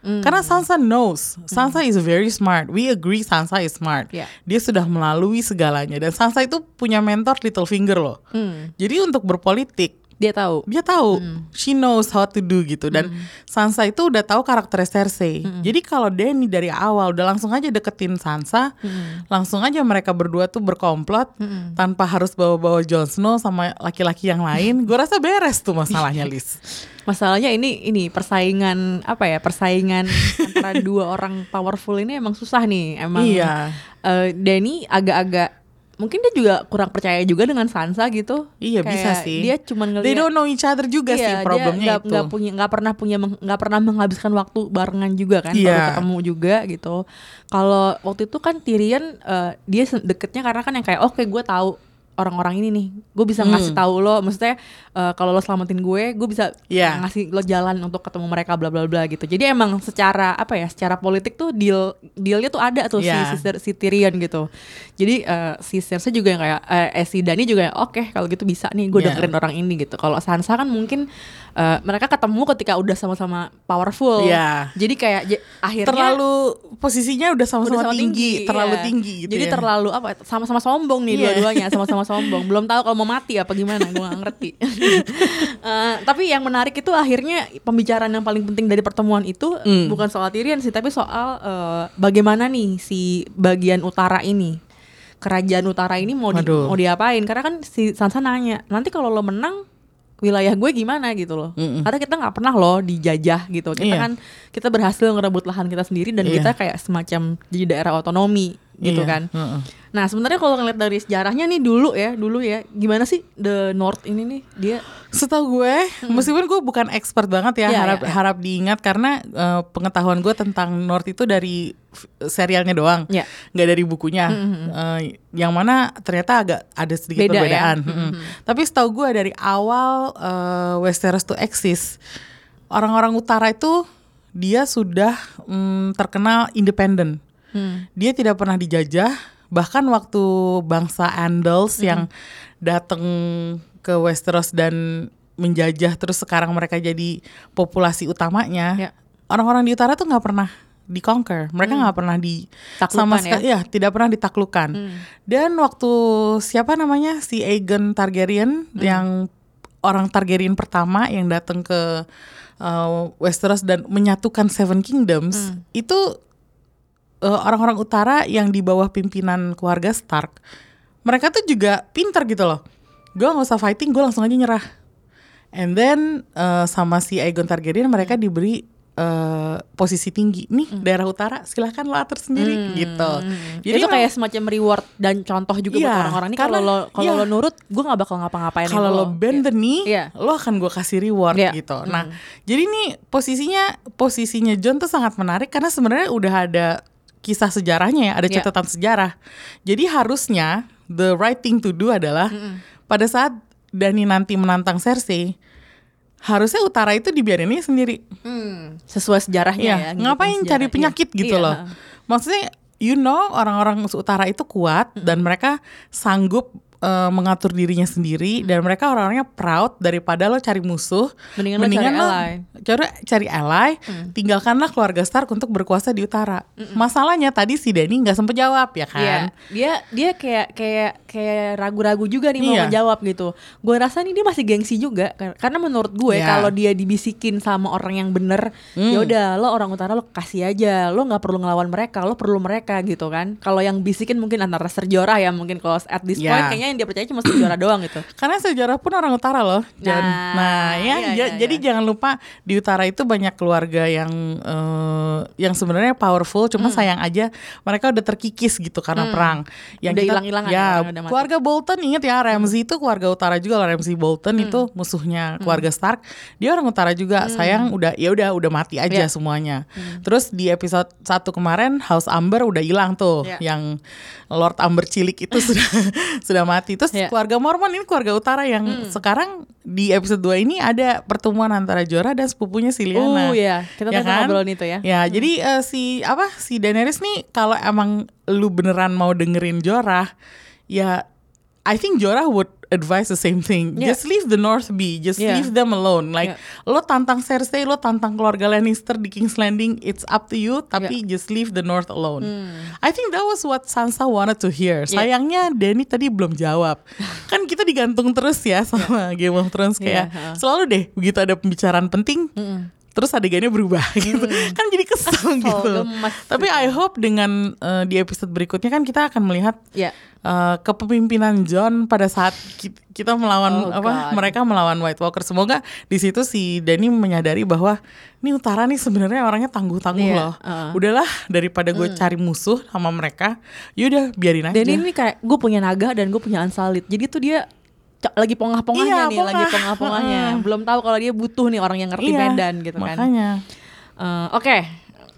[SPEAKER 1] Hmm.
[SPEAKER 2] Karena Sansa knows, Sansa is very smart. We agree Sansa is smart.
[SPEAKER 1] Ya.
[SPEAKER 2] Dia sudah melalui segalanya dan Sansa itu punya mentor Littlefinger loh.
[SPEAKER 1] Hmm.
[SPEAKER 2] Jadi untuk berpolitik
[SPEAKER 1] dia tahu?
[SPEAKER 2] Dia tahu.
[SPEAKER 1] Hmm.
[SPEAKER 2] she knows how to do gitu. Dan Sansa itu udah tahu karakter Cersei.
[SPEAKER 1] Hmm.
[SPEAKER 2] jadi kalau Dany dari awal udah langsung aja deketin Sansa.
[SPEAKER 1] Hmm.
[SPEAKER 2] langsung aja mereka berdua tuh berkomplot tanpa harus bawa-bawa Jon Snow sama laki-laki yang lain. Gue rasa beres tuh masalahnya Liz.
[SPEAKER 1] Masalahnya ini ini persaingan apa ya persaingan antara dua orang powerful ini emang susah nih. Emang
[SPEAKER 2] Iya.
[SPEAKER 1] eh, Danny agak-agak mungkin dia juga kurang percaya juga dengan Sansa gitu.
[SPEAKER 2] Iya bisa
[SPEAKER 1] Kayak
[SPEAKER 2] sih.
[SPEAKER 1] dia cuma ngeliat
[SPEAKER 2] they don't know each other juga sih
[SPEAKER 1] Iya,
[SPEAKER 2] problemnya
[SPEAKER 1] dia nggak-
[SPEAKER 2] itu.
[SPEAKER 1] nggak punya nggak pernah punya nggak pernah menghabiskan waktu barengan juga kan
[SPEAKER 2] Iya.
[SPEAKER 1] baru ketemu juga gitu. Kalau waktu itu kan Tyrion eh, dia deketnya karena kan yang kayak oke gue tahu orang-orang ini nih gue bisa
[SPEAKER 2] Hmm.
[SPEAKER 1] ngasih tahu lo maksudnya eh, kalau lo selamatin gue gue bisa
[SPEAKER 2] Iya.
[SPEAKER 1] ngasih lo jalan untuk ketemu mereka bla bla bla gitu jadi emang secara apa ya secara politik tuh deal dealnya tuh ada tuh
[SPEAKER 2] Iya.
[SPEAKER 1] si, si, si Tyrion gitu jadi eh, si Cersei juga yang kayak eh, eh, si Dany juga yang oke kalau gitu bisa nih gue
[SPEAKER 2] Iya.
[SPEAKER 1] dengerin orang ini gitu kalau Sansa kan mungkin eh, mereka ketemu ketika udah sama-sama powerful
[SPEAKER 2] Iya.
[SPEAKER 1] jadi kayak j- akhirnya
[SPEAKER 2] terlalu posisinya udah
[SPEAKER 1] udah
[SPEAKER 2] sama-sama
[SPEAKER 1] sama
[SPEAKER 2] tinggi, terlalu
[SPEAKER 1] iya.
[SPEAKER 2] tinggi gitu
[SPEAKER 1] jadi
[SPEAKER 2] ya.
[SPEAKER 1] terlalu apa sama-sama sombong nih
[SPEAKER 2] Iya.
[SPEAKER 1] dua-duanya sama-sama sombong belum tahu kalau mau mati apa gimana gue gak ngerti Eh, tapi yang menarik itu akhirnya pembicaraan yang paling penting dari pertemuan itu
[SPEAKER 2] Hmm.
[SPEAKER 1] bukan soal Tyrion sih tapi soal eh, bagaimana nih si bagian utara ini kerajaan utara ini mau di, mau diapain karena kan si Sansa nanya nanti kalau lo menang wilayah gue gimana gitu loh
[SPEAKER 2] Mm-mm.
[SPEAKER 1] karena kita nggak pernah loh dijajah gitu kita
[SPEAKER 2] Iya.
[SPEAKER 1] kan kita berhasil ngerebut lahan kita sendiri dan
[SPEAKER 2] Iya.
[SPEAKER 1] kita kayak semacam jadi daerah otonomi gitu
[SPEAKER 2] Iya,
[SPEAKER 1] kan
[SPEAKER 2] heeh.
[SPEAKER 1] nah sebenarnya kalau ngeliat dari sejarahnya nih dulu ya dulu ya gimana sih the North ini nih dia
[SPEAKER 2] Setahu gue, meskipun gue bukan expert banget ya,
[SPEAKER 1] Iya,
[SPEAKER 2] harap
[SPEAKER 1] iya.
[SPEAKER 2] harap diingat karena eh, pengetahuan gue tentang North itu dari serialnya doang, nggak dari bukunya. Eh, yang mana ternyata agak ada sedikit
[SPEAKER 1] Beda ya.
[SPEAKER 2] perbedaan. Mm-mm. Tapi setahu gue dari awal eh, Westeros to exist, orang-orang utara itu dia sudah mm, terkenal independen.
[SPEAKER 1] Hmm.
[SPEAKER 2] Dia tidak pernah dijajah, bahkan waktu bangsa Andals yang datang ke Westeros dan menjajah terus sekarang mereka jadi populasi utamanya.
[SPEAKER 1] Ya.
[SPEAKER 2] Orang-orang di utara tuh nggak pernah di conquer, mereka nggak pernah di
[SPEAKER 1] Taklukkan
[SPEAKER 2] sama
[SPEAKER 1] ya?
[SPEAKER 2] sekali ya tidak pernah ditaklukkan. Dan waktu siapa namanya si Aegon Targaryen yang orang Targaryen pertama yang datang ke uh, Westeros dan menyatukan Seven Kingdoms itu uh, orang-orang utara yang di bawah pimpinan keluarga Stark, mereka tuh juga pinter gitu loh. Gue nggak usah fighting, gue langsung aja nyerah. And then uh, sama si Aegon Targaryen mereka diberi uh, posisi tinggi nih daerah utara, silahkan lo atur sendiri gitu.
[SPEAKER 1] jadi itu
[SPEAKER 2] emang-
[SPEAKER 1] kayak semacam reward dan contoh juga buat
[SPEAKER 2] Iya,
[SPEAKER 1] orang-orang ini kalau lo kalau
[SPEAKER 2] iya.
[SPEAKER 1] lo nurut gue nggak bakal ngapa-ngapain
[SPEAKER 2] kalau lo bend the knee,
[SPEAKER 1] Iya.
[SPEAKER 2] lo akan gue kasih reward
[SPEAKER 1] Iya.
[SPEAKER 2] gitu. Nah, jadi nih posisinya posisinya John tuh sangat menarik karena sebenarnya udah ada kisah sejarahnya ya, ada
[SPEAKER 1] Iya.
[SPEAKER 2] catatan sejarah. Jadi harusnya the right thing to do adalah pada saat Dani nanti menantang Cersei, harusnya utara itu dibiarinnya sendiri.
[SPEAKER 1] Hmm, sesuai sejarahnya
[SPEAKER 2] Iya,
[SPEAKER 1] ya. ngikutin
[SPEAKER 2] ngapain cari
[SPEAKER 1] sejarah.
[SPEAKER 2] penyakit
[SPEAKER 1] Iya.
[SPEAKER 2] gitu
[SPEAKER 1] Iya,
[SPEAKER 2] loh. Maksudnya you know orang-orang utara itu kuat dan mereka sanggup eh, mengatur dirinya sendiri dan mereka orang-orangnya proud daripada lo cari musuh.
[SPEAKER 1] Mendingan lo cari ally.
[SPEAKER 2] cari cari ally tinggalkanlah keluarga Stark untuk berkuasa di utara. Masalahnya tadi si Dany nggak sempet jawab ya
[SPEAKER 1] Iya,
[SPEAKER 2] kan?
[SPEAKER 1] dia dia kayak kayak kayak ragu-ragu juga nih mau
[SPEAKER 2] Iya.
[SPEAKER 1] menjawab gitu. Gue rasa nih dia masih gengsi juga Kar- karena menurut gue
[SPEAKER 2] Iya.
[SPEAKER 1] kalau dia dibisikin sama orang yang bener,
[SPEAKER 2] Hmm.
[SPEAKER 1] ya udah lo orang utara lo kasih aja, lo nggak perlu ngelawan mereka, lo perlu mereka gitu kan. Kalau yang bisikin mungkin antara serjora ya mungkin kalau at this
[SPEAKER 2] Iya.
[SPEAKER 1] point kayaknya yang dia percaya cuma serjora doang gitu.
[SPEAKER 2] karena sejarah pun orang utara loh.
[SPEAKER 1] Nah,
[SPEAKER 2] nah ya
[SPEAKER 1] iya, iya,
[SPEAKER 2] jadi
[SPEAKER 1] iya.
[SPEAKER 2] jangan lupa di utara itu banyak keluarga yang eh, yang sebenarnya powerful cuma sayang aja mereka udah terkikis gitu karena perang yang
[SPEAKER 1] Hmm. Udah
[SPEAKER 2] kita-
[SPEAKER 1] hilang-hilangan
[SPEAKER 2] ya
[SPEAKER 1] mati.
[SPEAKER 2] keluarga Bolton inget ya Ramsay itu keluarga utara juga loh Ramsay Bolton
[SPEAKER 1] Hmm.
[SPEAKER 2] itu musuhnya keluarga Stark dia orang utara juga sayang udah ya udah udah mati aja
[SPEAKER 1] Iya.
[SPEAKER 2] semuanya terus di episode satu kemarin House Amber udah hilang tuh
[SPEAKER 1] Iya.
[SPEAKER 2] yang Lord Amber cilik itu sudah sudah mati terus
[SPEAKER 1] Iya.
[SPEAKER 2] keluarga Mormon ini keluarga utara yang sekarang di episode 2 ini ada pertemuan antara Jorah dan sepupunya si Lyanna.
[SPEAKER 1] Oh iya, kita
[SPEAKER 2] Ya kan?
[SPEAKER 1] ngobrolin itu ya.
[SPEAKER 2] Ya, jadi eh, si apa si Daenerys nih kalau emang lu beneran mau dengerin Jorah, ya I think Jorah would advise the same thing.
[SPEAKER 1] Yeah.
[SPEAKER 2] Just leave the North be, just
[SPEAKER 1] Yeah.
[SPEAKER 2] leave them alone. Like
[SPEAKER 1] Yeah.
[SPEAKER 2] lo tantang Cersei, lo tantang keluarga Lannister di King's Landing, it's up to you. Tapi just leave the North alone. I think that was what Sansa wanted to hear.
[SPEAKER 1] Hmm. Yeah.
[SPEAKER 2] Sayangnya Dany tadi belum jawab. kan kita digantung terus ya sama Game of Thrones kayak
[SPEAKER 1] Yeah,
[SPEAKER 2] selalu deh begitu ada pembicaraan penting. Terus adegannya berubah gitu. Kan jadi kesel gitu.
[SPEAKER 1] gemes
[SPEAKER 2] Tapi
[SPEAKER 1] gitu.
[SPEAKER 2] I hope dengan eh, di episode berikutnya kan kita akan melihat
[SPEAKER 1] Iya.
[SPEAKER 2] eh, kepemimpinan John pada saat ki- kita melawan
[SPEAKER 1] Oh,
[SPEAKER 2] apa
[SPEAKER 1] God.
[SPEAKER 2] mereka melawan White Walker. Semoga di situ si Dany menyadari bahwa ini utara nih sebenarnya orangnya tangguh-tangguh
[SPEAKER 1] Iya,
[SPEAKER 2] loh.
[SPEAKER 1] uh.
[SPEAKER 2] Udahlah daripada gue cari musuh sama mereka, yaudah biarin aja.
[SPEAKER 1] Dan ini kayak gue punya naga dan gue punya ansalit. Jadi tuh dia lagi pongah-pongahnya
[SPEAKER 2] Iya,
[SPEAKER 1] nih, lagi
[SPEAKER 2] pongah.
[SPEAKER 1] pongah-pongahnya.
[SPEAKER 2] Heeh.
[SPEAKER 1] Belum tahu kalau dia butuh nih orang yang ngerti
[SPEAKER 2] Iya,
[SPEAKER 1] medan gitu kan.
[SPEAKER 2] Makanya.
[SPEAKER 1] Eh, Oke,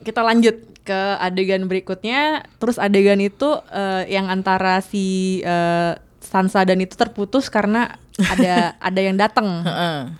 [SPEAKER 1] kita lanjut ke adegan berikutnya. Terus adegan itu eh, yang antara si eh, Sansa dan itu terputus karena ada ada yang datang.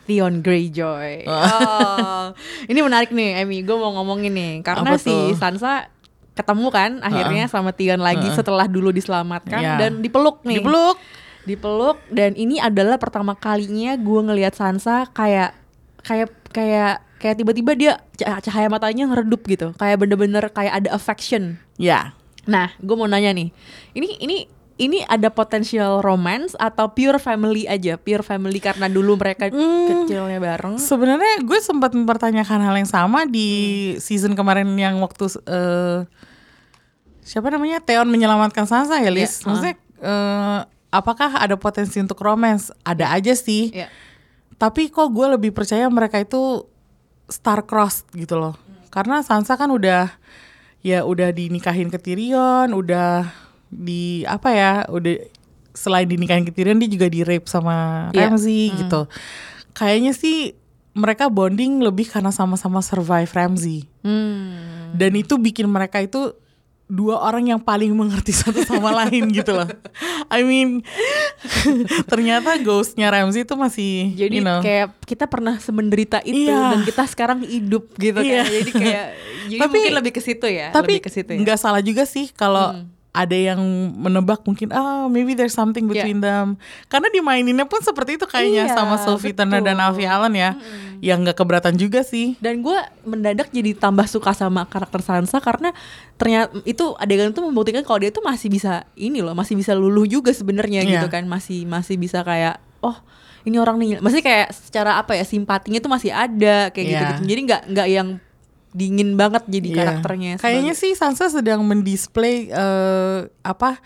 [SPEAKER 1] Theon Greyjoy. Oh, ini menarik nih, Emmy. Gue mau ngomongin nih karena
[SPEAKER 2] Apa
[SPEAKER 1] si
[SPEAKER 2] tuh?
[SPEAKER 1] Sansa ketemu kan akhirnya sama Theon lagi setelah dulu diselamatkan
[SPEAKER 2] Iya.
[SPEAKER 1] dan dipeluk nih.
[SPEAKER 2] Dipeluk.
[SPEAKER 1] Dipeluk dan ini adalah pertama kalinya gue ngelihat Sansa kayak kayak kayak kayak tiba-tiba dia cah- cahaya matanya ngeredup gitu. Kayak bener-bener kayak ada affection.
[SPEAKER 2] Ya.
[SPEAKER 1] Nah, gue mau nanya nih. Ini ini ini ada potensial romance atau pure family aja? Pure family karena dulu mereka kecilnya bareng.
[SPEAKER 2] Sebenarnya gue sempat mempertanyakan hal yang sama di
[SPEAKER 1] Hmm.
[SPEAKER 2] season kemarin yang waktu eh siapa namanya Theon menyelamatkan Sansa ya, Lis.
[SPEAKER 1] Iya,
[SPEAKER 2] Maksudnya eh, apakah ada potensi untuk romance? Ada aja sih.
[SPEAKER 1] Iya.
[SPEAKER 2] Tapi kok gue lebih percaya mereka itu star-crossed gitu loh. Karena Sansa kan udah ya udah dinikahin ke Tyrion, udah di apa ya, udah selain dinikahin ke Tyrion dia juga di rape sama
[SPEAKER 1] Iya.
[SPEAKER 2] Ramsay gitu. Kayaknya sih mereka bonding lebih karena sama-sama survive Ramsay.
[SPEAKER 1] Hmm.
[SPEAKER 2] Dan itu bikin mereka itu dua orang yang paling mengerti satu sama lain gitu loh. I mean, ternyata ghostnya Ramsay itu masih,
[SPEAKER 1] Jadi
[SPEAKER 2] you know,
[SPEAKER 1] kayak kita pernah semenderita itu
[SPEAKER 2] Iya.
[SPEAKER 1] dan kita sekarang hidup gitu
[SPEAKER 2] Iya.
[SPEAKER 1] kan. Jadi kayak jadi
[SPEAKER 2] Tapi-
[SPEAKER 1] mungkin lebih ke situ ya,
[SPEAKER 2] tapi
[SPEAKER 1] lebih ke situ ya.
[SPEAKER 2] nggak salah juga sih kalau
[SPEAKER 1] Hmm.
[SPEAKER 2] Ada yang menebak mungkin ah maybe there's something between them karena dimaininnya pun seperti itu kayaknya
[SPEAKER 1] Iya,
[SPEAKER 2] sama Sophie Turner dan. Alfie Allen ya yang nggak keberatan juga sih
[SPEAKER 1] Dan gue mendadak jadi tambah suka sama karakter Sansa karena ternyata itu adegan itu membuktikan kalau dia tuh masih bisa ini loh, masih bisa luluh juga sebenarnya
[SPEAKER 2] Iya.
[SPEAKER 1] gitu kan, masih masih bisa kayak oh ini orang nih, masih kayak secara apa ya simpatinya tuh masih ada kayak
[SPEAKER 2] Iya.
[SPEAKER 1] gitu gitu. Jadi nggak nggak yang dingin banget jadi
[SPEAKER 2] Iya.
[SPEAKER 1] karakternya.
[SPEAKER 2] Kayaknya sih Sansa sedang mendisplay eh, apa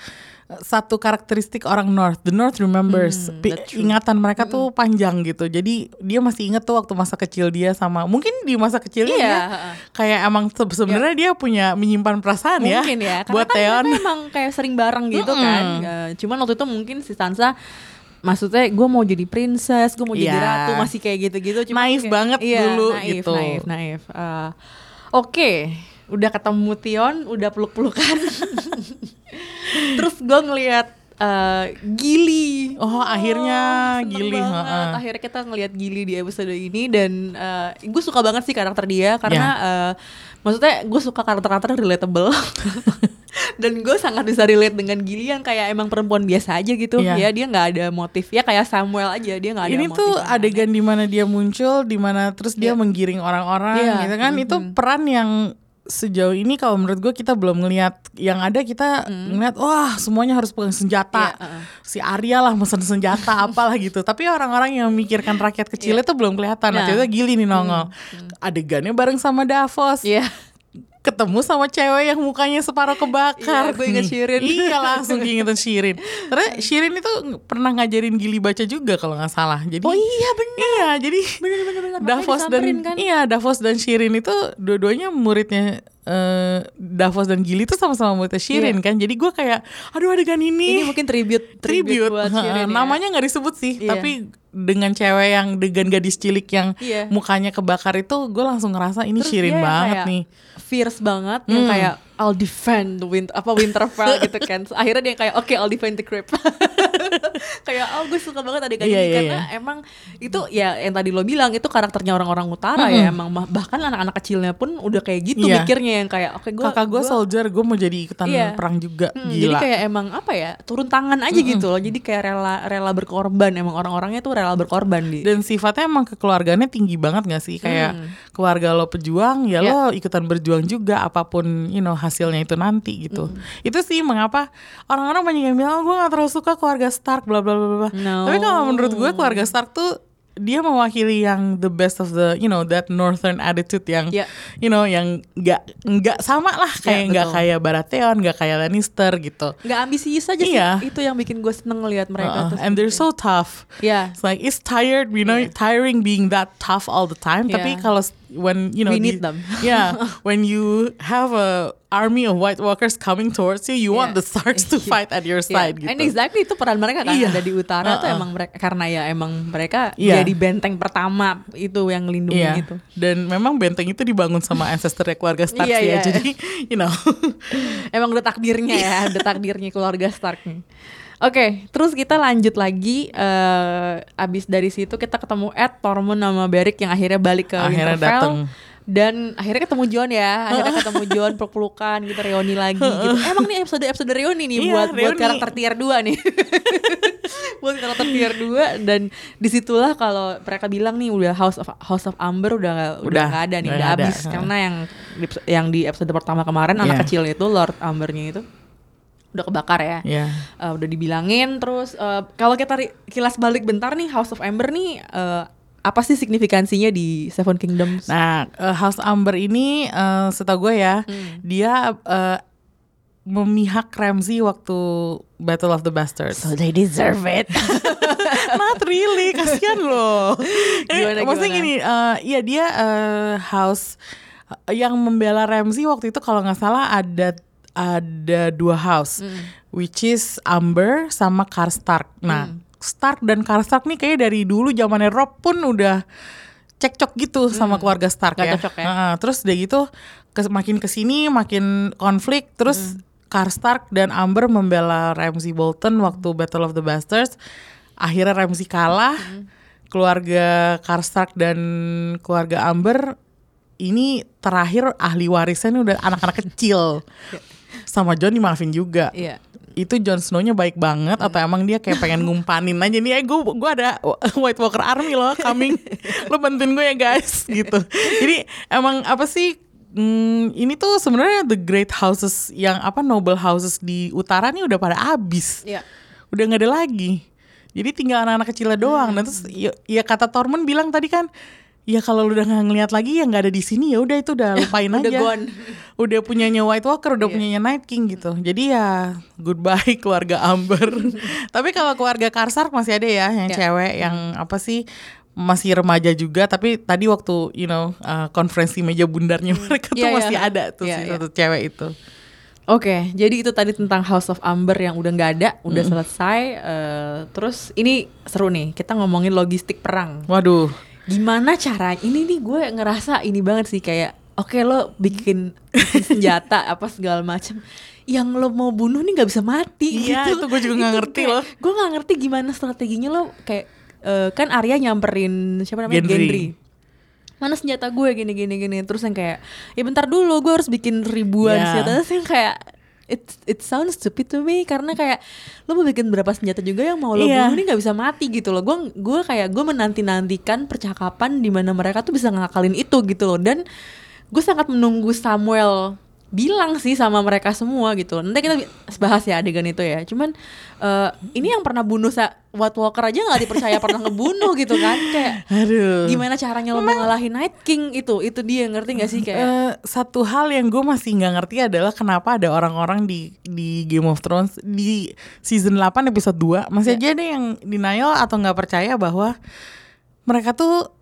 [SPEAKER 2] satu karakteristik orang North. The North remembers.
[SPEAKER 1] Hmm,
[SPEAKER 2] ingatan mereka tuh panjang gitu. Jadi dia masih inget tuh waktu masa kecil dia sama mungkin di masa kecilnya dia
[SPEAKER 1] heeh.
[SPEAKER 2] kayak emang se- sebenarnya dia punya menyimpan perasaan ya,
[SPEAKER 1] mungkin ya, karena
[SPEAKER 2] buat
[SPEAKER 1] kan
[SPEAKER 2] Theon.
[SPEAKER 1] emang kayak sering bareng gitu kan. Eh, cuman waktu itu mungkin si Sansa maksudnya gue mau jadi princess, gue mau jadi
[SPEAKER 2] Iya.
[SPEAKER 1] ratu masih kayak gitu-gitu. Cuman
[SPEAKER 2] Naif
[SPEAKER 1] kayak-
[SPEAKER 2] banget
[SPEAKER 1] iya,
[SPEAKER 2] dulu
[SPEAKER 1] naif,
[SPEAKER 2] gitu.
[SPEAKER 1] Naif, naif. Eh, Oke, udah ketemu Tion, udah peluk-pelukan. Terus gue ngelihat eh, Gili.
[SPEAKER 2] Oh, akhirnya
[SPEAKER 1] seneng
[SPEAKER 2] Gili,
[SPEAKER 1] banget.
[SPEAKER 2] heeh.
[SPEAKER 1] Akhirnya kita ngelihat Gili di episode ini dan gue suka banget sih karakter dia karena
[SPEAKER 2] Ya.
[SPEAKER 1] eh, maksudnya gue suka karakter-karakter yang relatable. dan gue sangat bisa relate dengan Gili yang kayak emang perempuan biasa aja gitu.
[SPEAKER 2] Iya.
[SPEAKER 1] ya dia nggak ada motif. Ya kayak Samuel aja dia nggak ada
[SPEAKER 2] ini
[SPEAKER 1] motif
[SPEAKER 2] tuh adegan di mana dia muncul, di mana terus dia
[SPEAKER 1] Iya.
[SPEAKER 2] menggiring orang-orang,
[SPEAKER 1] Iya,
[SPEAKER 2] gitu kan? Itu peran yang sejauh ini kalau menurut gue kita belum ngelihat yang ada kita ngeliat wah semuanya harus pegang senjata.
[SPEAKER 1] Iya, uh-uh.
[SPEAKER 2] si Arya lah mesen senjata apalah gitu. Tapi orang-orang yang memikirkan rakyat kecilnya tuh belum kelihatan. Nah,
[SPEAKER 1] Nah.
[SPEAKER 2] tiba-tiba Gili nih nongol. Adegannya bareng sama Davos.
[SPEAKER 1] Iya.
[SPEAKER 2] Ketemu sama cewek yang mukanya separuh kebakar.
[SPEAKER 1] Iya, gue inget Shirin.
[SPEAKER 2] iya langsung ingetin Shirin. Karena Shirin itu pernah ngajarin Gili baca juga kalau nggak salah. Jadi
[SPEAKER 1] Oh iya bener.
[SPEAKER 2] Iya, jadi
[SPEAKER 1] bener-bener. Makanya
[SPEAKER 2] Davos dan
[SPEAKER 1] kan.
[SPEAKER 2] iya Davos dan Shirin itu dua-duanya muridnya eh, Davos dan Gili itu sama-sama muridnya Shirin
[SPEAKER 1] Iya.
[SPEAKER 2] kan. Jadi gue kayak aduh adegan ini
[SPEAKER 1] Ini mungkin tribute
[SPEAKER 2] tribute,
[SPEAKER 1] buat
[SPEAKER 2] Heeh,
[SPEAKER 1] Shirin ya.
[SPEAKER 2] namanya nggak disebut sih
[SPEAKER 1] Iya.
[SPEAKER 2] tapi dengan cewek yang dengan gadis cilik yang
[SPEAKER 1] Iya.
[SPEAKER 2] mukanya kebakar itu gue langsung ngerasa ini
[SPEAKER 1] Terus
[SPEAKER 2] Shirin banget
[SPEAKER 1] kayak
[SPEAKER 2] nih
[SPEAKER 1] Fierce banget yang
[SPEAKER 2] Hmm.
[SPEAKER 1] kayak I'll defend the winter apa Winterfell gitu kan. Akhirnya dia kayak oke I'll defend the crypt. kayak oh gue suka banget adegan
[SPEAKER 2] Iya,
[SPEAKER 1] ini
[SPEAKER 2] iya,
[SPEAKER 1] karena emang itu ya yang tadi lo bilang itu karakternya orang-orang utara ya emang bah- bahkan anak-anak kecilnya pun udah kayak gitu
[SPEAKER 2] Iya.
[SPEAKER 1] mikirnya yang kayak oke gue
[SPEAKER 2] kakak gue soldier gue mau jadi ikutan
[SPEAKER 1] Iya.
[SPEAKER 2] perang juga
[SPEAKER 1] Hmm, jadi
[SPEAKER 2] gila
[SPEAKER 1] kayak emang apa ya turun tangan aja gitu loh jadi kayak rela rela berkorban emang orang-orangnya tuh rela berkorban di
[SPEAKER 2] dan sifatnya emang kekeluargaannya tinggi banget gak sih kayak keluarga lo pejuang ya
[SPEAKER 1] Hmm. Ya.
[SPEAKER 2] lo ikutan berjuang juga apa pun you know hasilnya itu nanti gitu
[SPEAKER 1] Hmm.
[SPEAKER 2] itu sih mengapa orang-orang banyak yang bilang oh, gue gak terlalu suka keluarga Stark bla bla bla bla
[SPEAKER 1] No.
[SPEAKER 2] tapi kalau menurut gue keluarga Stark tuh dia mewakili yang the best of the you know that northern attitude yang
[SPEAKER 1] Ya.
[SPEAKER 2] you know yang nggak nggak sama lah kayak nggak
[SPEAKER 1] betul.
[SPEAKER 2] kayak Baratheon nggak kayak Lannister gitu
[SPEAKER 1] nggak ambisius aja
[SPEAKER 2] Iya.
[SPEAKER 1] sih itu yang bikin gue seneng ngeliat mereka
[SPEAKER 2] Uh-uh.
[SPEAKER 1] tuh
[SPEAKER 2] and they're so tough
[SPEAKER 1] ya
[SPEAKER 2] It's like it's tired, you know, tiring being that tough all the time. Tapi
[SPEAKER 1] Yeah.
[SPEAKER 2] kalau s- when you know,
[SPEAKER 1] We need
[SPEAKER 2] the-
[SPEAKER 1] them.
[SPEAKER 2] yeah, when you have a army of White Walkers coming towards you, you want
[SPEAKER 1] Yeah.
[SPEAKER 2] the Starks to fight at your side gitu.
[SPEAKER 1] and exactly itu peran mereka kan
[SPEAKER 2] Iya.
[SPEAKER 1] ada di utara tuh
[SPEAKER 2] Uh-uh.
[SPEAKER 1] emang mereka karena ya emang mereka
[SPEAKER 2] Iya.
[SPEAKER 1] jadi benteng pertama itu yang ngelindungin
[SPEAKER 2] Iya.
[SPEAKER 1] itu.
[SPEAKER 2] Dan memang benteng itu dibangun sama ancestor keluarga Stark
[SPEAKER 1] Iya,
[SPEAKER 2] sih ya.
[SPEAKER 1] iya.
[SPEAKER 2] Jadi, you know.
[SPEAKER 1] Emang udah takdirnya ya, udah takdirnya keluarga Stark nih. Oke, terus kita lanjut lagi. eh abis dari situ kita ketemu Ed, Tormund sama Beric yang akhirnya balik ke
[SPEAKER 2] Akhirnya
[SPEAKER 1] Winterfell.
[SPEAKER 2] dateng.
[SPEAKER 1] Dan akhirnya ketemu John ya, akhirnya ketemu John peluk-pelukan gitu, reuni lagi gitu. Emang nih episode episode reuni nih
[SPEAKER 2] Iya,
[SPEAKER 1] buat buat
[SPEAKER 2] reuni.
[SPEAKER 1] karakter tier 2 nih. buat karakter tier 2 dan di situlah kalau mereka bilang nih udah House of House of Amber udah udah
[SPEAKER 2] Udah,
[SPEAKER 1] nggak ada nih,
[SPEAKER 2] udah
[SPEAKER 1] udah
[SPEAKER 2] nggak ada.
[SPEAKER 1] habis karena yang di- yang di episode pertama kemarin anak
[SPEAKER 2] Iya.
[SPEAKER 1] kecil itu Lord Ambernya itu udah kebakar ya.
[SPEAKER 2] Iya.
[SPEAKER 1] Eh, udah dibilangin terus eh, kalau kita kilas balik bentar nih House of Amber nih eh, apa sih signifikansinya di Seven Kingdoms?
[SPEAKER 2] Nah, eh, House Amber ini eh, setahu gue ya,
[SPEAKER 1] Hmm.
[SPEAKER 2] dia eh, memihak Ramsay waktu Battle of the Bastards.
[SPEAKER 1] they deserve it.
[SPEAKER 2] Not really, kasihan loh.
[SPEAKER 1] Gimana,
[SPEAKER 2] Maksudnya
[SPEAKER 1] gimana?
[SPEAKER 2] gini, eh, iya dia eh, house yang membela Ramsey waktu itu kalau nggak salah ada ada dua house,
[SPEAKER 1] Hmm.
[SPEAKER 2] which is Amber sama Karstark. Nah,
[SPEAKER 1] Hmm.
[SPEAKER 2] Stark dan Karstark nih kayak dari dulu zamannya Rob pun udah cekcok gitu sama keluarga Stark
[SPEAKER 1] Hmm. Nggak
[SPEAKER 2] ya.
[SPEAKER 1] cocok ya?
[SPEAKER 2] Heeh, terus udah gitu kes- makin ke sini makin konflik terus
[SPEAKER 1] Hmm.
[SPEAKER 2] Karstark dan Amber membela Ramsay Bolton waktu Battle of the Bastards. Akhirnya Ramsay kalah.
[SPEAKER 1] Hmm.
[SPEAKER 2] Keluarga Karstark dan keluarga Amber ini terakhir ahli warisnya ini udah anak-anak kecil. Sama John dimaafin juga.
[SPEAKER 1] Iya.
[SPEAKER 2] Itu Jon Snow-nya baik banget atau emang dia kayak pengen ngumpanin aja nih, eh gue gua ada White Walker Army loh coming, lo bantuin gue ya guys gitu. Jadi emang apa sih hmm, ini tuh sebenarnya the great houses yang apa noble houses di utara nih udah pada habis,
[SPEAKER 1] Iya.
[SPEAKER 2] udah nggak ada lagi. Jadi tinggal anak-anak kecilnya doang. Dan terus ya, ya kata Tormund bilang tadi kan, ya kalau lu udah nggak ngeliat lagi yang nggak ada di sini ya udah itu udah lupain
[SPEAKER 1] Udah
[SPEAKER 2] aja.
[SPEAKER 1] gone.
[SPEAKER 2] Udah punyanya White Walker, udah
[SPEAKER 1] Iya.
[SPEAKER 2] punyanya Night King gitu. Jadi ya goodbye keluarga Amber. tapi kalau keluarga Karsark masih ada ya yang
[SPEAKER 1] Ya.
[SPEAKER 2] cewek yang apa sih masih remaja juga tapi tadi waktu you know uh, konferensi meja bundarnya mereka tuh
[SPEAKER 1] Iya, iya.
[SPEAKER 2] masih ada tuh
[SPEAKER 1] Iya,
[SPEAKER 2] si satu cewek itu.
[SPEAKER 1] Oke, jadi itu tadi tentang House of Amber yang udah nggak ada, udah selesai. eh, terus ini seru nih, kita ngomongin logistik perang.
[SPEAKER 2] Waduh.
[SPEAKER 1] Gimana caranya? Ini nih gue ngerasa ini banget sih kayak oke lo bikin, senjata apa segala macam yang lo mau bunuh nih nggak bisa mati
[SPEAKER 2] Iya,
[SPEAKER 1] gitu
[SPEAKER 2] itu gue juga nggak ngerti loh.
[SPEAKER 1] gue nggak ngerti gimana strateginya lo kayak eh, kan Arya nyamperin siapa namanya
[SPEAKER 2] Gendry.
[SPEAKER 1] Gendry. mana senjata gue gini gini gini terus yang kayak ya bentar dulu gue harus bikin ribuan
[SPEAKER 2] Iya.
[SPEAKER 1] senjata terus yang kayak it it sounds stupid to me karena kayak lo mau bikin berapa senjata juga yang mau lo
[SPEAKER 2] Iya.
[SPEAKER 1] bunuh nih nggak bisa mati gitu loh gue gue kayak gue menanti nantikan percakapan di mana mereka tuh bisa ngakalin itu gitu loh dan gue sangat menunggu Samuel bilang sih sama mereka semua gitu nanti kita bahas ya adegan itu ya cuman eh, ini yang pernah bunuh sa White Walker aja nggak dipercaya pernah ngebunuh gitu kan kayak
[SPEAKER 2] Aduh.
[SPEAKER 1] gimana caranya lo mau ngalahin Night King itu itu dia ngerti gak sih kayak
[SPEAKER 2] Eh, satu hal yang gue masih nggak ngerti adalah kenapa ada orang-orang di di Game of Thrones di season 8 episode 2 masih aja ada yang denial atau nggak percaya bahwa mereka tuh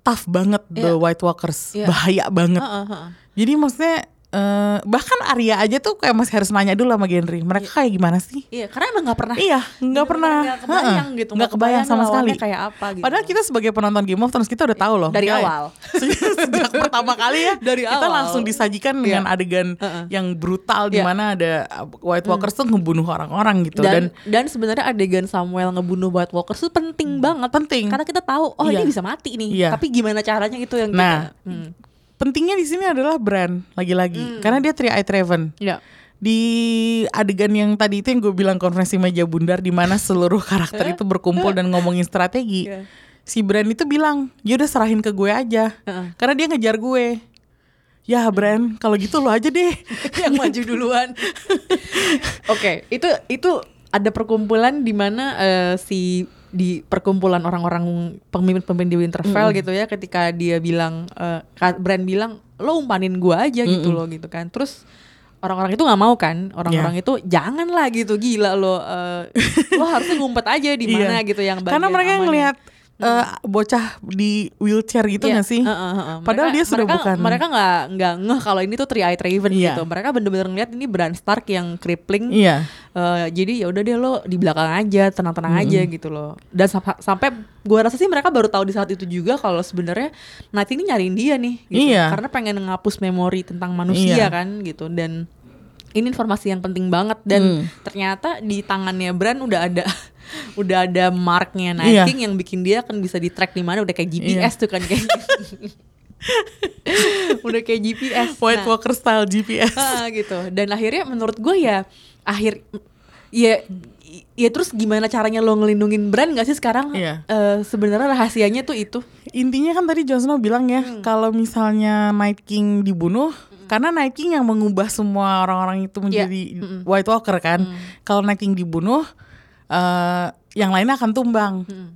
[SPEAKER 2] tough banget the
[SPEAKER 1] Iya.
[SPEAKER 2] White Walkers
[SPEAKER 1] Iya.
[SPEAKER 2] bahaya banget
[SPEAKER 1] heeh.
[SPEAKER 2] jadi maksudnya eh, bahkan Arya aja tuh kayak masih harus nanya dulu sama Gendry mereka kayak gimana sih
[SPEAKER 1] Iya, karena emang gak pernah.
[SPEAKER 2] Iya, nggak pernah.
[SPEAKER 1] Nggak kebayang
[SPEAKER 2] Heeh,
[SPEAKER 1] gitu.
[SPEAKER 2] nggak kebayang sama sekali.
[SPEAKER 1] Kayak apa gitu.
[SPEAKER 2] Padahal kita sebagai penonton Game of Thrones kita udah tahu loh
[SPEAKER 1] Dari
[SPEAKER 2] Kayak-
[SPEAKER 1] awal.
[SPEAKER 2] Sejak pertama kali ya
[SPEAKER 1] Dari
[SPEAKER 2] kita
[SPEAKER 1] awal.
[SPEAKER 2] langsung disajikan dengan
[SPEAKER 1] Iya.
[SPEAKER 2] adegan
[SPEAKER 1] Heeh.
[SPEAKER 2] yang brutal di
[SPEAKER 1] Iya.
[SPEAKER 2] mana ada uh, White Walkers tuh ngebunuh orang-orang gitu dan,
[SPEAKER 1] dan dan, sebenarnya adegan Samuel ngebunuh White Walker itu penting banget.
[SPEAKER 2] Penting.
[SPEAKER 1] Karena kita tahu oh
[SPEAKER 2] Iya.
[SPEAKER 1] ini bisa mati nih.
[SPEAKER 2] Iya.
[SPEAKER 1] Tapi gimana caranya itu yang
[SPEAKER 2] Nah,
[SPEAKER 1] kita hmm.
[SPEAKER 2] Pentingnya di sini adalah Bran lagi-lagi karena dia Three Eyed Raven.
[SPEAKER 1] Iya.
[SPEAKER 2] Di adegan yang tadi itu yang gue bilang konferensi meja bundar di mana seluruh karakter itu berkumpul dan ngomongin strategi.
[SPEAKER 1] Iya.
[SPEAKER 2] Si Bran itu bilang, "Ya udah serahin ke gue aja."
[SPEAKER 1] Heeh.
[SPEAKER 2] Karena dia ngejar gue. Ya Bran, kalau gitu lo aja deh.
[SPEAKER 1] yang maju duluan. Oke, itu itu ada perkumpulan di mana eh, si di perkumpulan orang-orang pemimpin-pemimpin di Winterfell gitu ya ketika dia bilang eh, Ka- Bran bilang lo umpanin gua aja gitu loh gitu kan. Terus orang-orang itu nggak mau kan orang-orang
[SPEAKER 2] Iya.
[SPEAKER 1] itu janganlah gitu gila lo eh, lo harusnya ngumpet aja di mana
[SPEAKER 2] Iya.
[SPEAKER 1] gitu yang
[SPEAKER 2] Karena mereka
[SPEAKER 1] amannya.
[SPEAKER 2] ngelihat eh, bocah di wheelchair gitu
[SPEAKER 1] Iya,
[SPEAKER 2] nggak sih?
[SPEAKER 1] heeh, heeh.
[SPEAKER 2] Padahal
[SPEAKER 1] Mereka-
[SPEAKER 2] dia sudah
[SPEAKER 1] mereka,
[SPEAKER 2] bukan.
[SPEAKER 1] Mereka nggak nggak ngeh kalau ini tuh Three Eyed Raven
[SPEAKER 2] Iya.
[SPEAKER 1] gitu. Mereka bener-bener ngeliat ini Bran Stark yang crippling.
[SPEAKER 2] Iya.
[SPEAKER 1] Eh, jadi ya udah deh lo di belakang aja, tenang-tenang aja gitu loh. Dan sampa- sampai gua rasa sih mereka baru tahu di saat itu juga kalau sebenarnya Night ini nyariin dia nih. Gitu.
[SPEAKER 2] Iya.
[SPEAKER 1] Karena pengen ngapus memori tentang manusia
[SPEAKER 2] Iya.
[SPEAKER 1] kan gitu. Dan ini informasi yang penting banget dan
[SPEAKER 2] Hmm.
[SPEAKER 1] ternyata di tangannya Bran udah ada udah ada marknya Night
[SPEAKER 2] Iya.
[SPEAKER 1] King yang bikin dia kan bisa di track di mana udah kayak GPS tuh kan kayak udah kayak GPS
[SPEAKER 2] White
[SPEAKER 1] Nah,
[SPEAKER 2] Walker style GPS.
[SPEAKER 1] ah, gitu dan akhirnya menurut gue ya akhir ya ya terus gimana caranya lo ngelindungin brand gak sih sekarang
[SPEAKER 2] Iya.
[SPEAKER 1] Eh, sebenarnya rahasianya tuh itu
[SPEAKER 2] Intinya kan tadi Jon Snow bilang ya,
[SPEAKER 1] Hmm.
[SPEAKER 2] kalau misalnya Night King dibunuh, karena Night King yang mengubah semua orang-orang itu menjadi
[SPEAKER 1] Iya. Mm-mm.
[SPEAKER 2] White Walker kan.
[SPEAKER 1] Hmm.
[SPEAKER 2] Kalau Night King dibunuh, eh yang lainnya akan tumbang.
[SPEAKER 1] Hmm.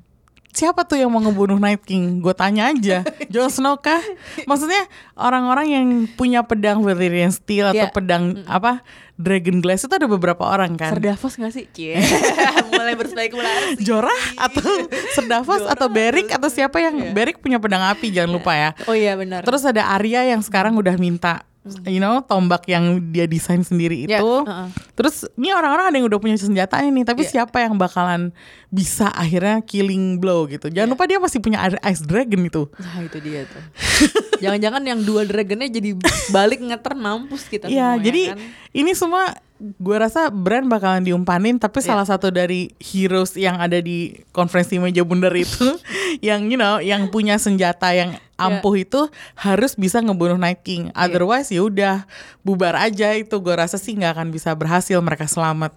[SPEAKER 2] Siapa tuh yang mau ngebunuh Night King? Gue tanya aja. Jon Snow kah? Maksudnya orang-orang yang punya pedang Valyrian Steel atau
[SPEAKER 1] Iya.
[SPEAKER 2] pedang apa Dragon Glass itu ada beberapa orang kan.
[SPEAKER 1] Ser Davos gak sih? Cie. mulai berspekulasi
[SPEAKER 2] Jorah atau Serdavos atau Beric atau siapa yang
[SPEAKER 1] Iya.
[SPEAKER 2] Beric punya pedang api jangan lupa ya.
[SPEAKER 1] oh iya benar
[SPEAKER 2] Terus ada Arya yang sekarang udah minta you know tombak yang dia desain sendiri
[SPEAKER 1] Ya,
[SPEAKER 2] itu.
[SPEAKER 1] uh-uh.
[SPEAKER 2] Terus ini orang-orang ada yang udah punya senjatanya nih, tapi
[SPEAKER 1] Ya.
[SPEAKER 2] siapa yang bakalan bisa akhirnya killing blow gitu. Jangan
[SPEAKER 1] Ya.
[SPEAKER 2] lupa dia masih punya Ice Dragon itu.
[SPEAKER 1] Nah itu dia tuh Jangan-jangan yang dua dragonnya jadi balik ngeter mampus kita
[SPEAKER 2] Iya,
[SPEAKER 1] semua, ya
[SPEAKER 2] jadi
[SPEAKER 1] kan?
[SPEAKER 2] ini semua gue rasa brand bakalan diumpanin, tapi
[SPEAKER 1] Ya.
[SPEAKER 2] salah satu dari heroes yang ada di konferensi meja bundar itu, yang you know, yang punya senjata yang ampuh itu harus bisa ngebunuh Night King. Otherwise ya udah bubar aja itu. Gue rasa sih nggak akan bisa berhasil mereka selamat.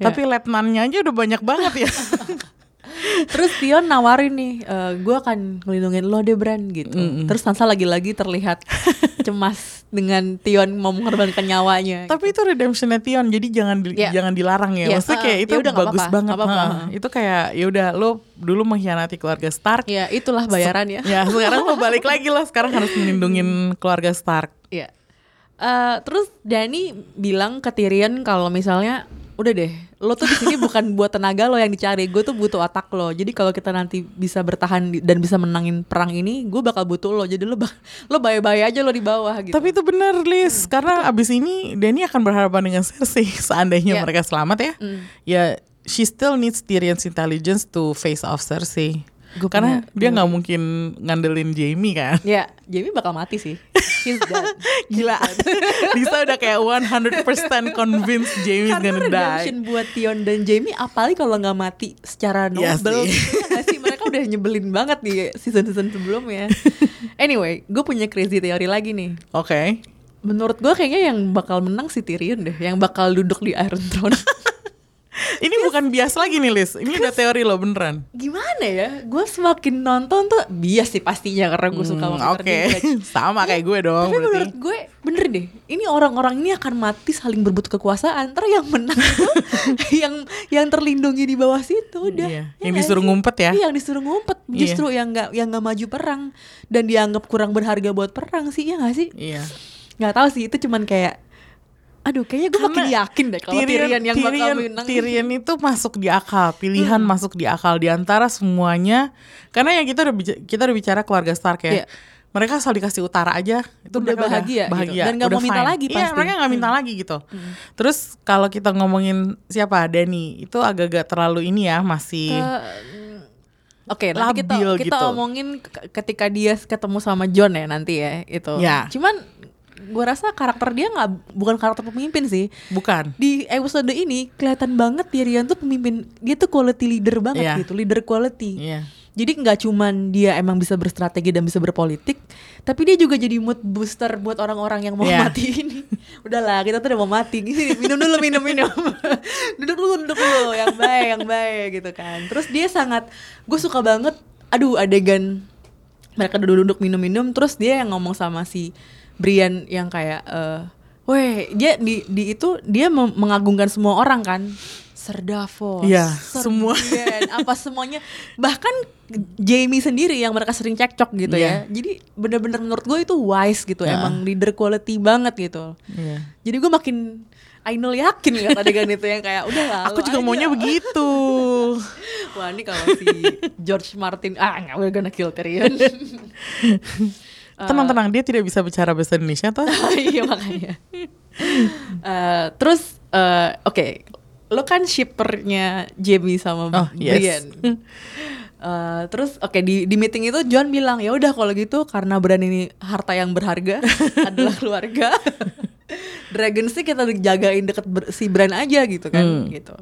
[SPEAKER 1] Ya.
[SPEAKER 2] Tapi letnannya aja udah banyak banget ya.
[SPEAKER 1] Terus Tion nawarin nih, eh, gue akan ngelindungin lo deh Bran gitu. Terus Sansa lagi-lagi terlihat cemas dengan Tion mau mengorbankan nyawanya.
[SPEAKER 2] Tapi itu redemptionnya Tion, jadi jangan di-
[SPEAKER 1] Ya.
[SPEAKER 2] jangan dilarang ya.
[SPEAKER 1] Ya,
[SPEAKER 2] Maksudnya
[SPEAKER 1] uh,
[SPEAKER 2] kayak itu
[SPEAKER 1] ya udah
[SPEAKER 2] bagus
[SPEAKER 1] apa-apa,
[SPEAKER 2] banget.
[SPEAKER 1] nggak apa-apa,
[SPEAKER 2] Heeh. Itu kayak ya udah lo dulu mengkhianati keluarga Stark.
[SPEAKER 1] ya itulah bayarannya.
[SPEAKER 2] Ya sekarang lo balik lagi lo sekarang harus melindungin keluarga Stark.
[SPEAKER 1] Iya. Eh, terus Dani bilang ke Tyrion kalau misalnya udah deh, lo tuh di sini bukan buat tenaga lo yang dicari, gue tuh butuh otak lo. Jadi kalau kita nanti bisa bertahan di- dan bisa menangin perang ini, gue bakal butuh lo. Jadi lo lo bye-bye aja lo di bawah gitu.
[SPEAKER 2] Tapi itu benar Liz, karena abis ini Dany akan berhadapan dengan Cersei seandainya
[SPEAKER 1] Ya.
[SPEAKER 2] mereka selamat ya.
[SPEAKER 1] Mm.
[SPEAKER 2] Ya she still needs Tyrion's intelligence to face off Cersei.
[SPEAKER 1] Gua
[SPEAKER 2] Karena
[SPEAKER 1] punya-
[SPEAKER 2] dia nggak mungkin ngandelin Jamie kan.
[SPEAKER 1] Ya, Jamie bakal mati sih. He's dead.
[SPEAKER 2] Gila. Lisa udah kayak 100% convinced Jamie's
[SPEAKER 1] Karena
[SPEAKER 2] gonna die.
[SPEAKER 1] redemption buat Tion dan Jamie apalagi kalau nggak mati secara
[SPEAKER 2] Iya
[SPEAKER 1] noble
[SPEAKER 2] sih.
[SPEAKER 1] gitu, ya sih mereka udah nyebelin banget di season-season sebelumnya. anyway, gue punya crazy teori lagi nih.
[SPEAKER 2] Oke.
[SPEAKER 1] Menurut gue kayaknya yang bakal menang si Tyrion deh, yang bakal duduk di Iron Throne.
[SPEAKER 2] Ini bukan bias lagi nih Liz. Ini udah teori lo beneran.
[SPEAKER 1] Gimana ya? Gue semakin nonton tuh bias sih pastinya karena gue suka
[SPEAKER 2] Hmm, Oke,
[SPEAKER 1] Dinklage.
[SPEAKER 2] sama kayak gue dong
[SPEAKER 1] Tapi
[SPEAKER 2] berarti.
[SPEAKER 1] menurut gue bener deh, ini orang-orang ini akan mati saling berebut kekuasaan. Ntar yang menang itu yang yang terlindungi di bawah situ udah.
[SPEAKER 2] Iya,
[SPEAKER 1] Ya
[SPEAKER 2] yang disuruh
[SPEAKER 1] sih?
[SPEAKER 2] ngumpet ya?
[SPEAKER 1] Iya, yang disuruh ngumpet.
[SPEAKER 2] Iya.
[SPEAKER 1] Justru yang nggak yang nggak maju perang dan dianggap kurang berharga buat perang sih ya nggak sih?
[SPEAKER 2] Iya.
[SPEAKER 1] Nggak tahu sih itu cuman kayak Aduh, kayaknya gue makin yakin deh kalau Tyrion, yang bakal
[SPEAKER 2] Tyrion-
[SPEAKER 1] menang.
[SPEAKER 2] Tyrion itu masuk di akal, pilihan masuk di akal di antara semuanya. Karena yang kita udah kita udah bicara keluarga Stark ya.
[SPEAKER 1] Iya.
[SPEAKER 2] Mereka asal dikasih utara aja itu
[SPEAKER 1] Udah
[SPEAKER 2] mereka
[SPEAKER 1] bahagia gitu.
[SPEAKER 2] bahagia
[SPEAKER 1] Dan nggak mau minta
[SPEAKER 2] fine.
[SPEAKER 1] lagi
[SPEAKER 2] Iya,
[SPEAKER 1] pasti.
[SPEAKER 2] mereka nggak minta lagi gitu. Terus kalau kita ngomongin siapa Dani itu agak-agak terlalu ini ya masih
[SPEAKER 1] Oke, nanti kita kita
[SPEAKER 2] gitu.
[SPEAKER 1] omongin ke- ketika dia ketemu sama John ya nanti ya itu.
[SPEAKER 2] Ya.
[SPEAKER 1] Cuman gue rasa karakter dia nggak bukan karakter pemimpin sih.
[SPEAKER 2] bukan.
[SPEAKER 1] Di episode ini kelihatan banget Tyrion tuh pemimpin, dia tuh quality leader banget
[SPEAKER 2] Iya.
[SPEAKER 1] gitu, leader quality.
[SPEAKER 2] Iya.
[SPEAKER 1] Jadi nggak cuman dia emang bisa berstrategi dan bisa berpolitik, tapi dia juga jadi mood booster buat orang-orang yang mau
[SPEAKER 2] Iya.
[SPEAKER 1] mati ini. Udahlah, kita tuh udah mau mati. Gini, minum dulu, minum, minum. duduk dulu, duduk dulu, yang baik, yang baik gitu kan. Terus dia sangat, gue suka banget. Aduh, adegan mereka duduk-duduk minum-minum, terus dia yang ngomong sama si Brian yang kayak, eh, weh, dia di, di itu dia mengagungkan semua orang kan. Sir Davos,
[SPEAKER 2] Iya,
[SPEAKER 1] Sir
[SPEAKER 2] semua.
[SPEAKER 1] Apa semuanya bahkan Jamie sendiri yang mereka sering cekcok gitu
[SPEAKER 2] Iya.
[SPEAKER 1] ya jadi bener-bener menurut gue itu wise gitu
[SPEAKER 2] Iya.
[SPEAKER 1] emang leader quality banget gitu
[SPEAKER 2] Iya.
[SPEAKER 1] jadi gue makin I know yakin lihat adegan itu yang kayak udah lah
[SPEAKER 2] Aku juga
[SPEAKER 1] aja."
[SPEAKER 2] maunya begitu.
[SPEAKER 1] wah ini kalau si George Martin ah nggak we're gonna kill Tyrion
[SPEAKER 2] Tenang-tenang dia tidak bisa bicara bahasa Indonesia toh.
[SPEAKER 1] iya makanya Eh, terus eh, oke lo kan shippernya Jamie sama
[SPEAKER 2] Oh, yes.
[SPEAKER 1] Brian Eh, terus oke di di meeting itu John bilang ya udah kalau gitu karena Bran ini harta yang berharga adalah keluarga Dragon sih kita jagain deket ber- si Bran aja gitu kan gitu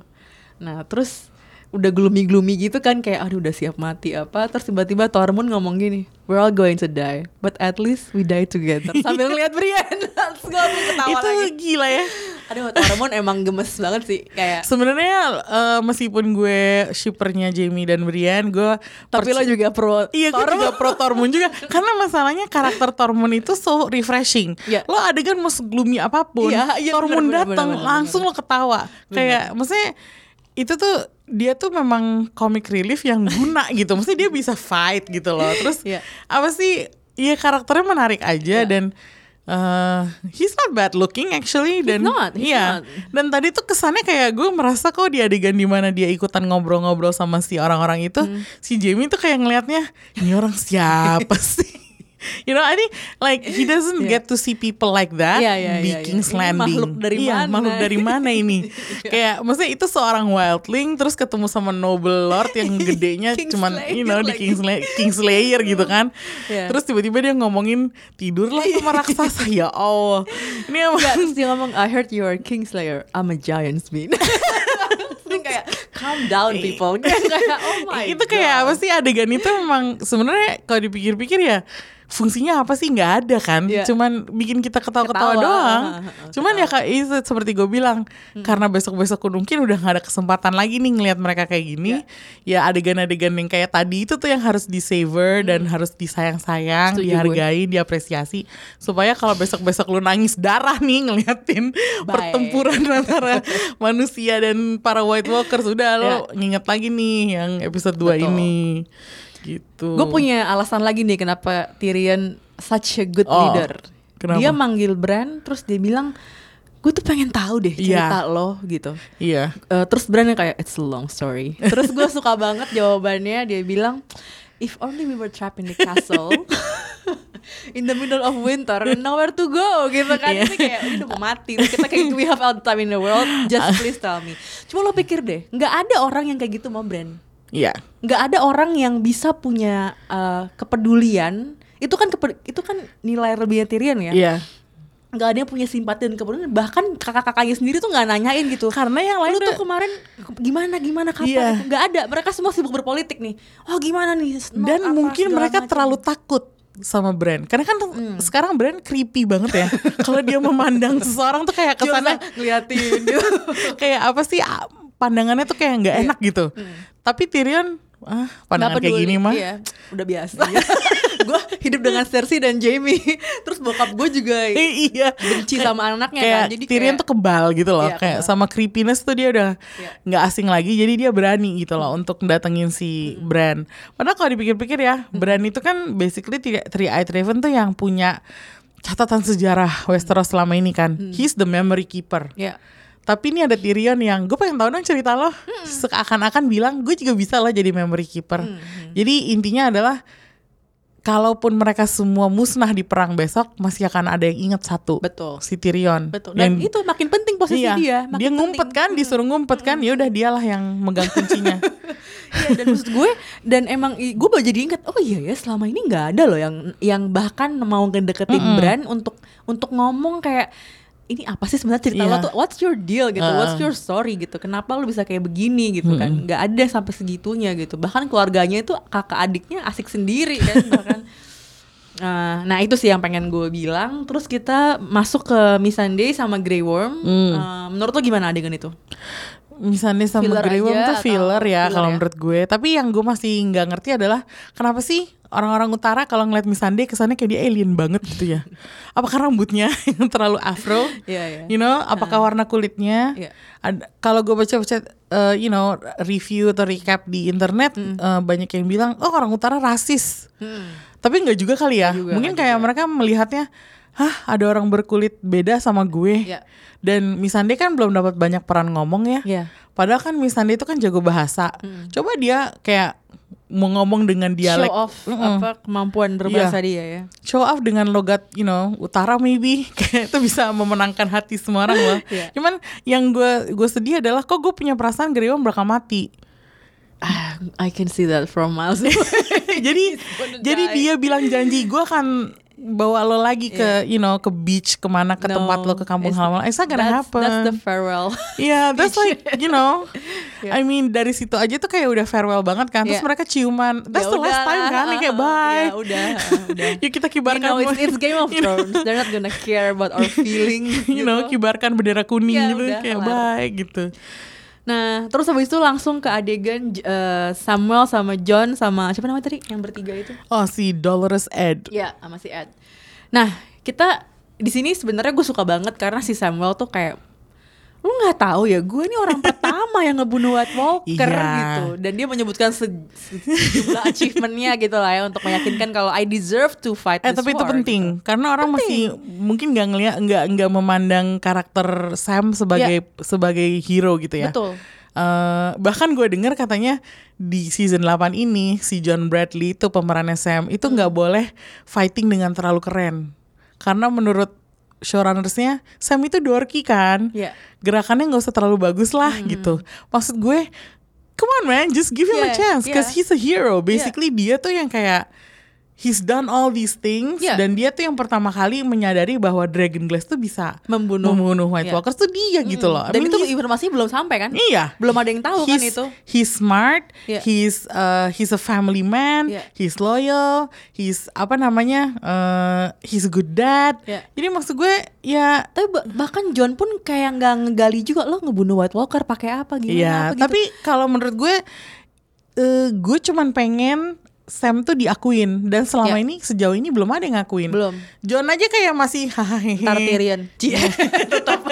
[SPEAKER 1] nah terus udah gloomy-gloomy gitu kan kayak aduh udah siap mati apa? Terus tiba-tiba Tormund ngomong gini we're all going to die but at least we die together. Sambil ngeliat Brian terus gue langsung ketawa
[SPEAKER 2] itu
[SPEAKER 1] lagi.
[SPEAKER 2] gila ya.
[SPEAKER 1] aduh Tormund emang gemes banget sih kayak
[SPEAKER 2] Sebenarnya eh, meskipun gue shippernya Jamie dan Brian, gue
[SPEAKER 1] tapi lo juga pro
[SPEAKER 2] Iya gue juga pro Tormund juga. Karena masalahnya karakter Tormund itu so refreshing.
[SPEAKER 1] Iya.
[SPEAKER 2] Lo adegan mau gloomy apa pun
[SPEAKER 1] Iya, iya,
[SPEAKER 2] Tormund
[SPEAKER 1] bener, bener,
[SPEAKER 2] datang
[SPEAKER 1] bener, bener,
[SPEAKER 2] langsung lo ketawa. Kayak maksudnya itu tuh dia tuh memang comic relief yang guna gitu Maksudnya dia bisa fight gitu loh Terus
[SPEAKER 1] Iya.
[SPEAKER 2] apa sih Iya karakternya menarik aja
[SPEAKER 1] Iya.
[SPEAKER 2] dan uh, he's not bad looking actually dan
[SPEAKER 1] not, he's
[SPEAKER 2] iya
[SPEAKER 1] not.
[SPEAKER 2] dan tadi tuh kesannya kayak gue merasa kok di adegan di mana dia ikutan ngobrol-ngobrol sama si orang-orang itu
[SPEAKER 1] Hmm.
[SPEAKER 2] si Jamie tuh kayak ngelihatnya ini orang siapa sih You know, I think like he doesn't
[SPEAKER 1] Yeah.
[SPEAKER 2] get to see people like that
[SPEAKER 1] Iya, iya,
[SPEAKER 2] di
[SPEAKER 1] iya, iya.
[SPEAKER 2] King's
[SPEAKER 1] Ini makhluk dari
[SPEAKER 2] iya,
[SPEAKER 1] mana?
[SPEAKER 2] makhluk dari mana ini? kayak maksudnya itu seorang wildling terus ketemu sama noble lord yang gedenya cuman you know di
[SPEAKER 1] Kingslayer
[SPEAKER 2] King's, Kingslayer gitu kan.
[SPEAKER 1] Iya.
[SPEAKER 2] Terus tiba-tiba dia ngomongin tidurlah sama raksasa ya Allah. Ini emang
[SPEAKER 1] Enggak, terus dia ngomong I heard you are Kingslayer I'm a giant's Terus kayak calm down people kayak kayak oh my
[SPEAKER 2] itu kayak
[SPEAKER 1] God.
[SPEAKER 2] apa sih adegan itu memang sebenarnya kalau dipikir-pikir ya fungsinya apa sih nggak ada kan
[SPEAKER 1] Iya.
[SPEAKER 2] cuman bikin kita ketawa-ketawa
[SPEAKER 1] Ketawa.
[SPEAKER 2] doang
[SPEAKER 1] ha,
[SPEAKER 2] cuman ya kayak itu seperti gue bilang
[SPEAKER 1] Hmm.
[SPEAKER 2] karena besok-besok mungkin udah nggak ada kesempatan lagi nih ngelihat mereka kayak gini
[SPEAKER 1] Iya.
[SPEAKER 2] ya adegan-adegan yang kayak tadi itu tuh yang harus di savor dan harus disayang-sayang
[SPEAKER 1] Hmm. Setuju
[SPEAKER 2] dihargai diapresiasi supaya kalau besok-besok lu nangis darah nih ngeliatin
[SPEAKER 1] Bye.
[SPEAKER 2] pertempuran antara manusia dan para White Walkers udah lo
[SPEAKER 1] Ya.
[SPEAKER 2] nginget lagi nih yang episode 2
[SPEAKER 1] Betul.
[SPEAKER 2] ini gitu.
[SPEAKER 1] Gue punya alasan lagi nih kenapa Tyrion such a good
[SPEAKER 2] Oh,
[SPEAKER 1] leader.
[SPEAKER 2] kenapa?
[SPEAKER 1] Dia manggil Bran terus dia bilang, gue tuh pengen tahu deh
[SPEAKER 2] Iya.
[SPEAKER 1] cerita lo gitu.
[SPEAKER 2] Iya.
[SPEAKER 1] Eh, terus Bran yang kayak it's a long story. Terus gue suka banget jawabannya dia bilang, if only we were trapped in the castle. in the middle of winter and nowhere to go gitu kan
[SPEAKER 2] Iya.
[SPEAKER 1] ini kayak udah mau mati Terus kita kayak we have all the time in the world just please tell me cuma lo pikir deh nggak ada orang yang kayak gitu mau Bran
[SPEAKER 2] Iya.
[SPEAKER 1] nggak ada orang yang bisa punya uh, kepedulian. Itu kan kepe- itu kan nilai lebihnya Tyrion ya.
[SPEAKER 2] Iya.
[SPEAKER 1] nggak ada yang punya simpati dan kepedulian. Bahkan kakak-kakaknya sendiri tuh nggak nanyain gitu.
[SPEAKER 2] Karena yang lain
[SPEAKER 1] lu tuh kemarin ke- gimana gimana kapan
[SPEAKER 2] Iya.
[SPEAKER 1] itu nggak ada. Mereka semua sibuk berpolitik nih. Oh gimana nih?
[SPEAKER 2] Dan
[SPEAKER 1] apa,
[SPEAKER 2] mungkin mereka
[SPEAKER 1] macam.
[SPEAKER 2] terlalu takut sama brand karena kan sekarang brand creepy banget ya. Kalau dia memandang seseorang tuh kayak
[SPEAKER 1] Josa
[SPEAKER 2] kesannya
[SPEAKER 1] ngeliatin. Gitu
[SPEAKER 2] kayak apa sih ah, pandangannya tuh kayak nggak enak gitu. Tapi Tyrion ah pandangan kayak gini mah.
[SPEAKER 1] Iya, udah biasa. Gue hidup dengan Cersei dan Jamie terus bokap gue juga
[SPEAKER 2] iya.
[SPEAKER 1] benci sama anaknya
[SPEAKER 2] kayak
[SPEAKER 1] kan jadi
[SPEAKER 2] Tyrion
[SPEAKER 1] kayak-
[SPEAKER 2] tuh kebal gitu loh.
[SPEAKER 1] Iya,
[SPEAKER 2] kayak
[SPEAKER 1] kebal.
[SPEAKER 2] sama creepiness tuh dia udah
[SPEAKER 1] Iya.
[SPEAKER 2] nggak asing lagi jadi dia berani gitu loh untuk datengin si brand padahal kalau dipikir-pikir ya brand itu kan basically Three Eyed Raven tuh yang punya catatan sejarah Westeros selama ini kan. He's the memory keeper.
[SPEAKER 1] Ya
[SPEAKER 2] tapi ini ada Tyrion yang gue pengen tahu dong cerita lo. Seakan-akan bilang gue juga bisa lah jadi memory keeper. Jadi intinya adalah kalaupun mereka semua musnah di perang besok masih akan ada yang ingat satu
[SPEAKER 1] Betul.
[SPEAKER 2] si Tyrion.
[SPEAKER 1] Betul. Dan
[SPEAKER 2] Yang-
[SPEAKER 1] itu makin penting posisi
[SPEAKER 2] iya,
[SPEAKER 1] dia. makin
[SPEAKER 2] dia ngumpet
[SPEAKER 1] penting.
[SPEAKER 2] kan disuruh ngumpet kan. Ya udah dialah yang megang kuncinya.
[SPEAKER 1] Iya, dan maksud gue dan emang gue baru jadi ingat oh iya ya selama ini nggak ada loh yang yang bahkan mau ngedeketin brand untuk untuk ngomong kayak ini apa sih sebenarnya cerita lo
[SPEAKER 2] Iya.
[SPEAKER 1] tuh what's your deal gitu what's
[SPEAKER 2] Heeh.
[SPEAKER 1] your story gitu kenapa lo bisa kayak begini gitu kan nggak ada sampai segitunya gitu bahkan keluarganya itu kakak adiknya asik sendiri kan bahkan Nah, nah itu sih yang pengen gue bilang. Terus kita masuk ke Missandei sama Grey Worm. Eh, menurut lo gimana adegan itu?
[SPEAKER 2] misalnya sama
[SPEAKER 1] Filler
[SPEAKER 2] Grey Worm tuh filler ya kalau
[SPEAKER 1] ya?
[SPEAKER 2] menurut gue tapi yang gue masih nggak ngerti adalah kenapa sih orang-orang utara kalau ngeliat Missandei kesannya kayak dia alien banget gitu ya apakah rambutnya yang terlalu afro
[SPEAKER 1] Iya, iya.
[SPEAKER 2] you know apakah warna kulitnya. Ada- kalau gue baca-baca uh, you know review atau recap di internet
[SPEAKER 1] Hmm.
[SPEAKER 2] uh, banyak yang bilang oh orang utara rasis tapi nggak juga kali ya
[SPEAKER 1] juga,
[SPEAKER 2] mungkin kayak
[SPEAKER 1] juga.
[SPEAKER 2] mereka melihatnya hah ada orang berkulit beda sama gue
[SPEAKER 1] Iya.
[SPEAKER 2] dan Missandei kan belum dapat banyak peran ngomong ya
[SPEAKER 1] Iya.
[SPEAKER 2] padahal kan Missandei itu kan jago bahasa coba dia kayak mau ngomong dengan dialek
[SPEAKER 1] Show off
[SPEAKER 2] Mm-mm.
[SPEAKER 1] apa kemampuan berbahasa
[SPEAKER 2] Iya.
[SPEAKER 1] dia ya.
[SPEAKER 2] show off dengan logat you know utara maybe kayak itu bisa memenangkan hati semua orang loh
[SPEAKER 1] Iya.
[SPEAKER 2] cuman yang gue gue sedih adalah kok gue punya perasaan Worm bakal mati
[SPEAKER 1] Ah, I can see that from miles away.
[SPEAKER 2] jadi jadi dia bilang janji gue akan bawa lo lagi ke you know ke beach ke mana ke tempat lo ke kampung halaman it's not gonna
[SPEAKER 1] that's,
[SPEAKER 2] happen
[SPEAKER 1] That's the farewell.
[SPEAKER 2] Iya, that's like you know, I mean dari situ aja tuh kayak udah farewell banget kan.
[SPEAKER 1] Yeah.
[SPEAKER 2] Terus mereka ciuman. That's
[SPEAKER 1] Ya
[SPEAKER 2] the last
[SPEAKER 1] udah.
[SPEAKER 2] time kan, Nih kayak bye.
[SPEAKER 1] Ya udah, udah.
[SPEAKER 2] Yuk kita
[SPEAKER 1] You
[SPEAKER 2] kibarkan.
[SPEAKER 1] know, it's, it's Game of
[SPEAKER 2] you know,
[SPEAKER 1] Thrones. They're not gonna care about our feelings.
[SPEAKER 2] you know,
[SPEAKER 1] gitu.
[SPEAKER 2] kibarkan bendera kuning
[SPEAKER 1] Ya
[SPEAKER 2] gitu,
[SPEAKER 1] udah,
[SPEAKER 2] kayak
[SPEAKER 1] kelar.
[SPEAKER 2] bye gitu.
[SPEAKER 1] Nah, terus habis itu langsung ke adegan eh, Samuel sama John sama siapa namanya tadi yang bertiga itu?
[SPEAKER 2] Oh si Dolores Ed.
[SPEAKER 1] Iya, sama si Ed. Nah, kita di sini sebenarnya gue suka banget karena si Samuel tuh kayak lu nggak tahu ya gue ini orang pertama yang ngebunuh White Walker
[SPEAKER 2] Iya.
[SPEAKER 1] gitu dan dia menyebutkan se se- sejumlah achievementnya gitu lah ya untuk meyakinkan kalau I deserve to fight
[SPEAKER 2] Eh
[SPEAKER 1] this
[SPEAKER 2] tapi itu
[SPEAKER 1] war,
[SPEAKER 2] penting
[SPEAKER 1] gitu.
[SPEAKER 2] karena orang masih mungkin nggak ngeliat nggak nggak memandang karakter Sam sebagai sebagai hero gitu ya.
[SPEAKER 1] Betul.
[SPEAKER 2] Eh, bahkan gue dengar katanya di season 8 ini si John Bradley itu pemerannya Sam itu nggak boleh fighting dengan terlalu keren karena menurut showrunnersnya Sam itu dorky kan?
[SPEAKER 1] Iya.
[SPEAKER 2] gerakannya nggak usah terlalu bagus lah gitu. Maksud gue come on man just give him a
[SPEAKER 1] Yeah,
[SPEAKER 2] chance cause
[SPEAKER 1] yeah.
[SPEAKER 2] he's a hero. Basically dia tuh yang kayak he's done all these things
[SPEAKER 1] Yeah.
[SPEAKER 2] dan dia tuh yang pertama kali menyadari bahwa Dragon Glass tuh bisa
[SPEAKER 1] Membunuh.
[SPEAKER 2] membunuh White
[SPEAKER 1] Yeah.
[SPEAKER 2] Walkers tuh dia gitu loh I
[SPEAKER 1] Dan
[SPEAKER 2] mean,
[SPEAKER 1] itu informasi belum sampai kan?
[SPEAKER 2] Iya.
[SPEAKER 1] Belum ada yang tahu kan itu.
[SPEAKER 2] He's smart,
[SPEAKER 1] Iya.
[SPEAKER 2] he's uh, he's a family man,
[SPEAKER 1] Iya.
[SPEAKER 2] he's loyal, he's apa namanya, uh, he's a good dad.
[SPEAKER 1] Iya.
[SPEAKER 2] Jadi maksud gue ya
[SPEAKER 1] Tapi ba- bahkan John pun kayak nggak ngegali juga lo ngebunuh White Walker pakai apa gimana
[SPEAKER 2] Iya,
[SPEAKER 1] apa gitu.
[SPEAKER 2] tapi kalau menurut gue, eh gue cuman pengen Sam tuh diakuin dan selama
[SPEAKER 1] Iya.
[SPEAKER 2] ini sejauh ini belum ada yang ngakuin.
[SPEAKER 1] Belum.
[SPEAKER 2] John aja kayak masih hahaha.
[SPEAKER 1] Ntar Tyrion. Cie. Tetap.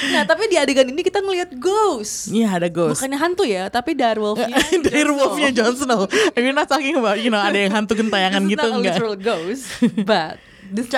[SPEAKER 1] nah tapi di adegan ini kita ngelihat ghost.
[SPEAKER 2] Iya ada ghost.
[SPEAKER 1] Bukannya hantu ya, tapi direwolfnya.
[SPEAKER 2] Dari wolfnya Jon Snow. I mean not talking about you know ada yang hantu gentayangan gitu
[SPEAKER 1] not a
[SPEAKER 2] enggak.
[SPEAKER 1] literal ghost, but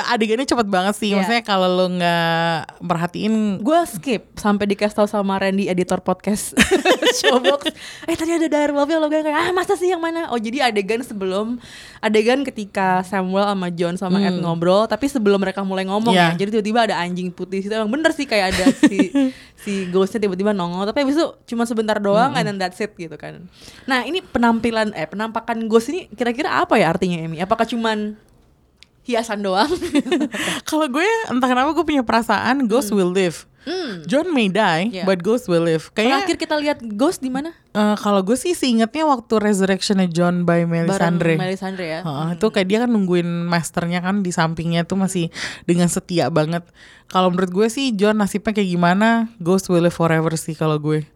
[SPEAKER 2] adegannya cepet banget sih.
[SPEAKER 1] Iya.
[SPEAKER 2] Maksudnya kalau lo nggak merhatiin
[SPEAKER 1] gue skip sampai dikasih tau sama Randy editor podcast. Showbox. Eh tadi ada direwolfnya lo kayak ah masa sih yang mana? Oh jadi adegan sebelum adegan ketika Samuel sama John sama Ed ngobrol tapi sebelum mereka mulai ngomong
[SPEAKER 2] Iya.
[SPEAKER 1] ya. Jadi tiba-tiba ada anjing putih situ. Emang bener sih kayak ada si si ghostnya tiba-tiba nongol. Tapi habis itu cuma sebentar doang and then that's it gitu kan. Nah ini penampilan eh penampakan ghost ini kira-kira apa ya artinya Emi? Apakah cuman hiasan doang
[SPEAKER 2] kalau gue entah kenapa gue punya perasaan ghost will live. John may die,
[SPEAKER 1] Iya.
[SPEAKER 2] but ghost will live. Kayaknya
[SPEAKER 1] terakhir kita lihat ghost di mana
[SPEAKER 2] eh, kalau gue sih seingetnya waktu resurrectionnya John by Melisandre.
[SPEAKER 1] bareng Melisandre ya
[SPEAKER 2] Heeh, itu kayak dia kan nungguin masternya kan di sampingnya tuh masih dengan setia banget. Kalau menurut gue sih John nasibnya kayak gimana, Ghost will live forever sih kalau gue.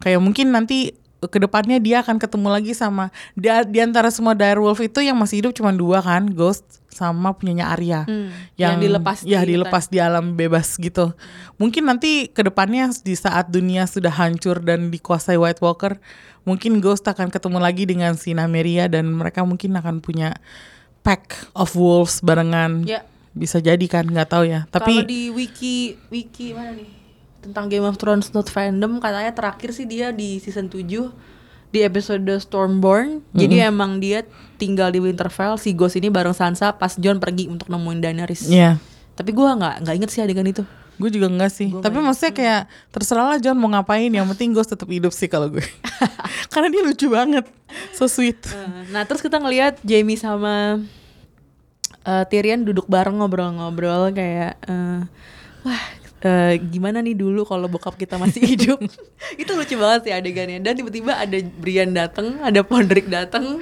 [SPEAKER 2] Kayak mungkin nanti ke depannya dia akan ketemu lagi sama di, di antara semua direwolf itu yang masih hidup cuma dua kan, Ghost sama punyanya Arya.
[SPEAKER 1] Hmm, yang dilepas
[SPEAKER 2] ya
[SPEAKER 1] di
[SPEAKER 2] dilepas di alam bebas gitu. Mungkin nanti ke depannya di saat dunia sudah hancur dan dikuasai White Walker, mungkin Ghost akan ketemu lagi dengan si Nymeria dan mereka mungkin akan punya pack of wolves barengan.
[SPEAKER 1] Ya.
[SPEAKER 2] Bisa jadi kan, nggak tahu ya.
[SPEAKER 1] Kalau
[SPEAKER 2] Tapi
[SPEAKER 1] di wiki wiki mana nih tentang Game of Thrones not fandom katanya terakhir sih dia di season 7 di episode Stormborn. Jadi emang dia tinggal di Winterfell si Ghost ini bareng Sansa pas Jon pergi untuk nemuin Daenerys.
[SPEAKER 2] ya,
[SPEAKER 1] Tapi gua nggak nggak inget sih adegan itu.
[SPEAKER 2] gue juga enggak sih. Tapi maksudnya kayak terserah lah John mau ngapain, yang penting Ghost tetap hidup sih kalau gue. Karena dia lucu banget, so sweet.
[SPEAKER 1] Eh, Nah terus kita ngelihat Jamie sama eh, Tyrion duduk bareng ngobrol-ngobrol kayak eh, wah eh, gimana nih dulu kalau bokap kita masih hidup itu lucu banget sih adegannya dan tiba-tiba ada Brian datang ada Pondrick datang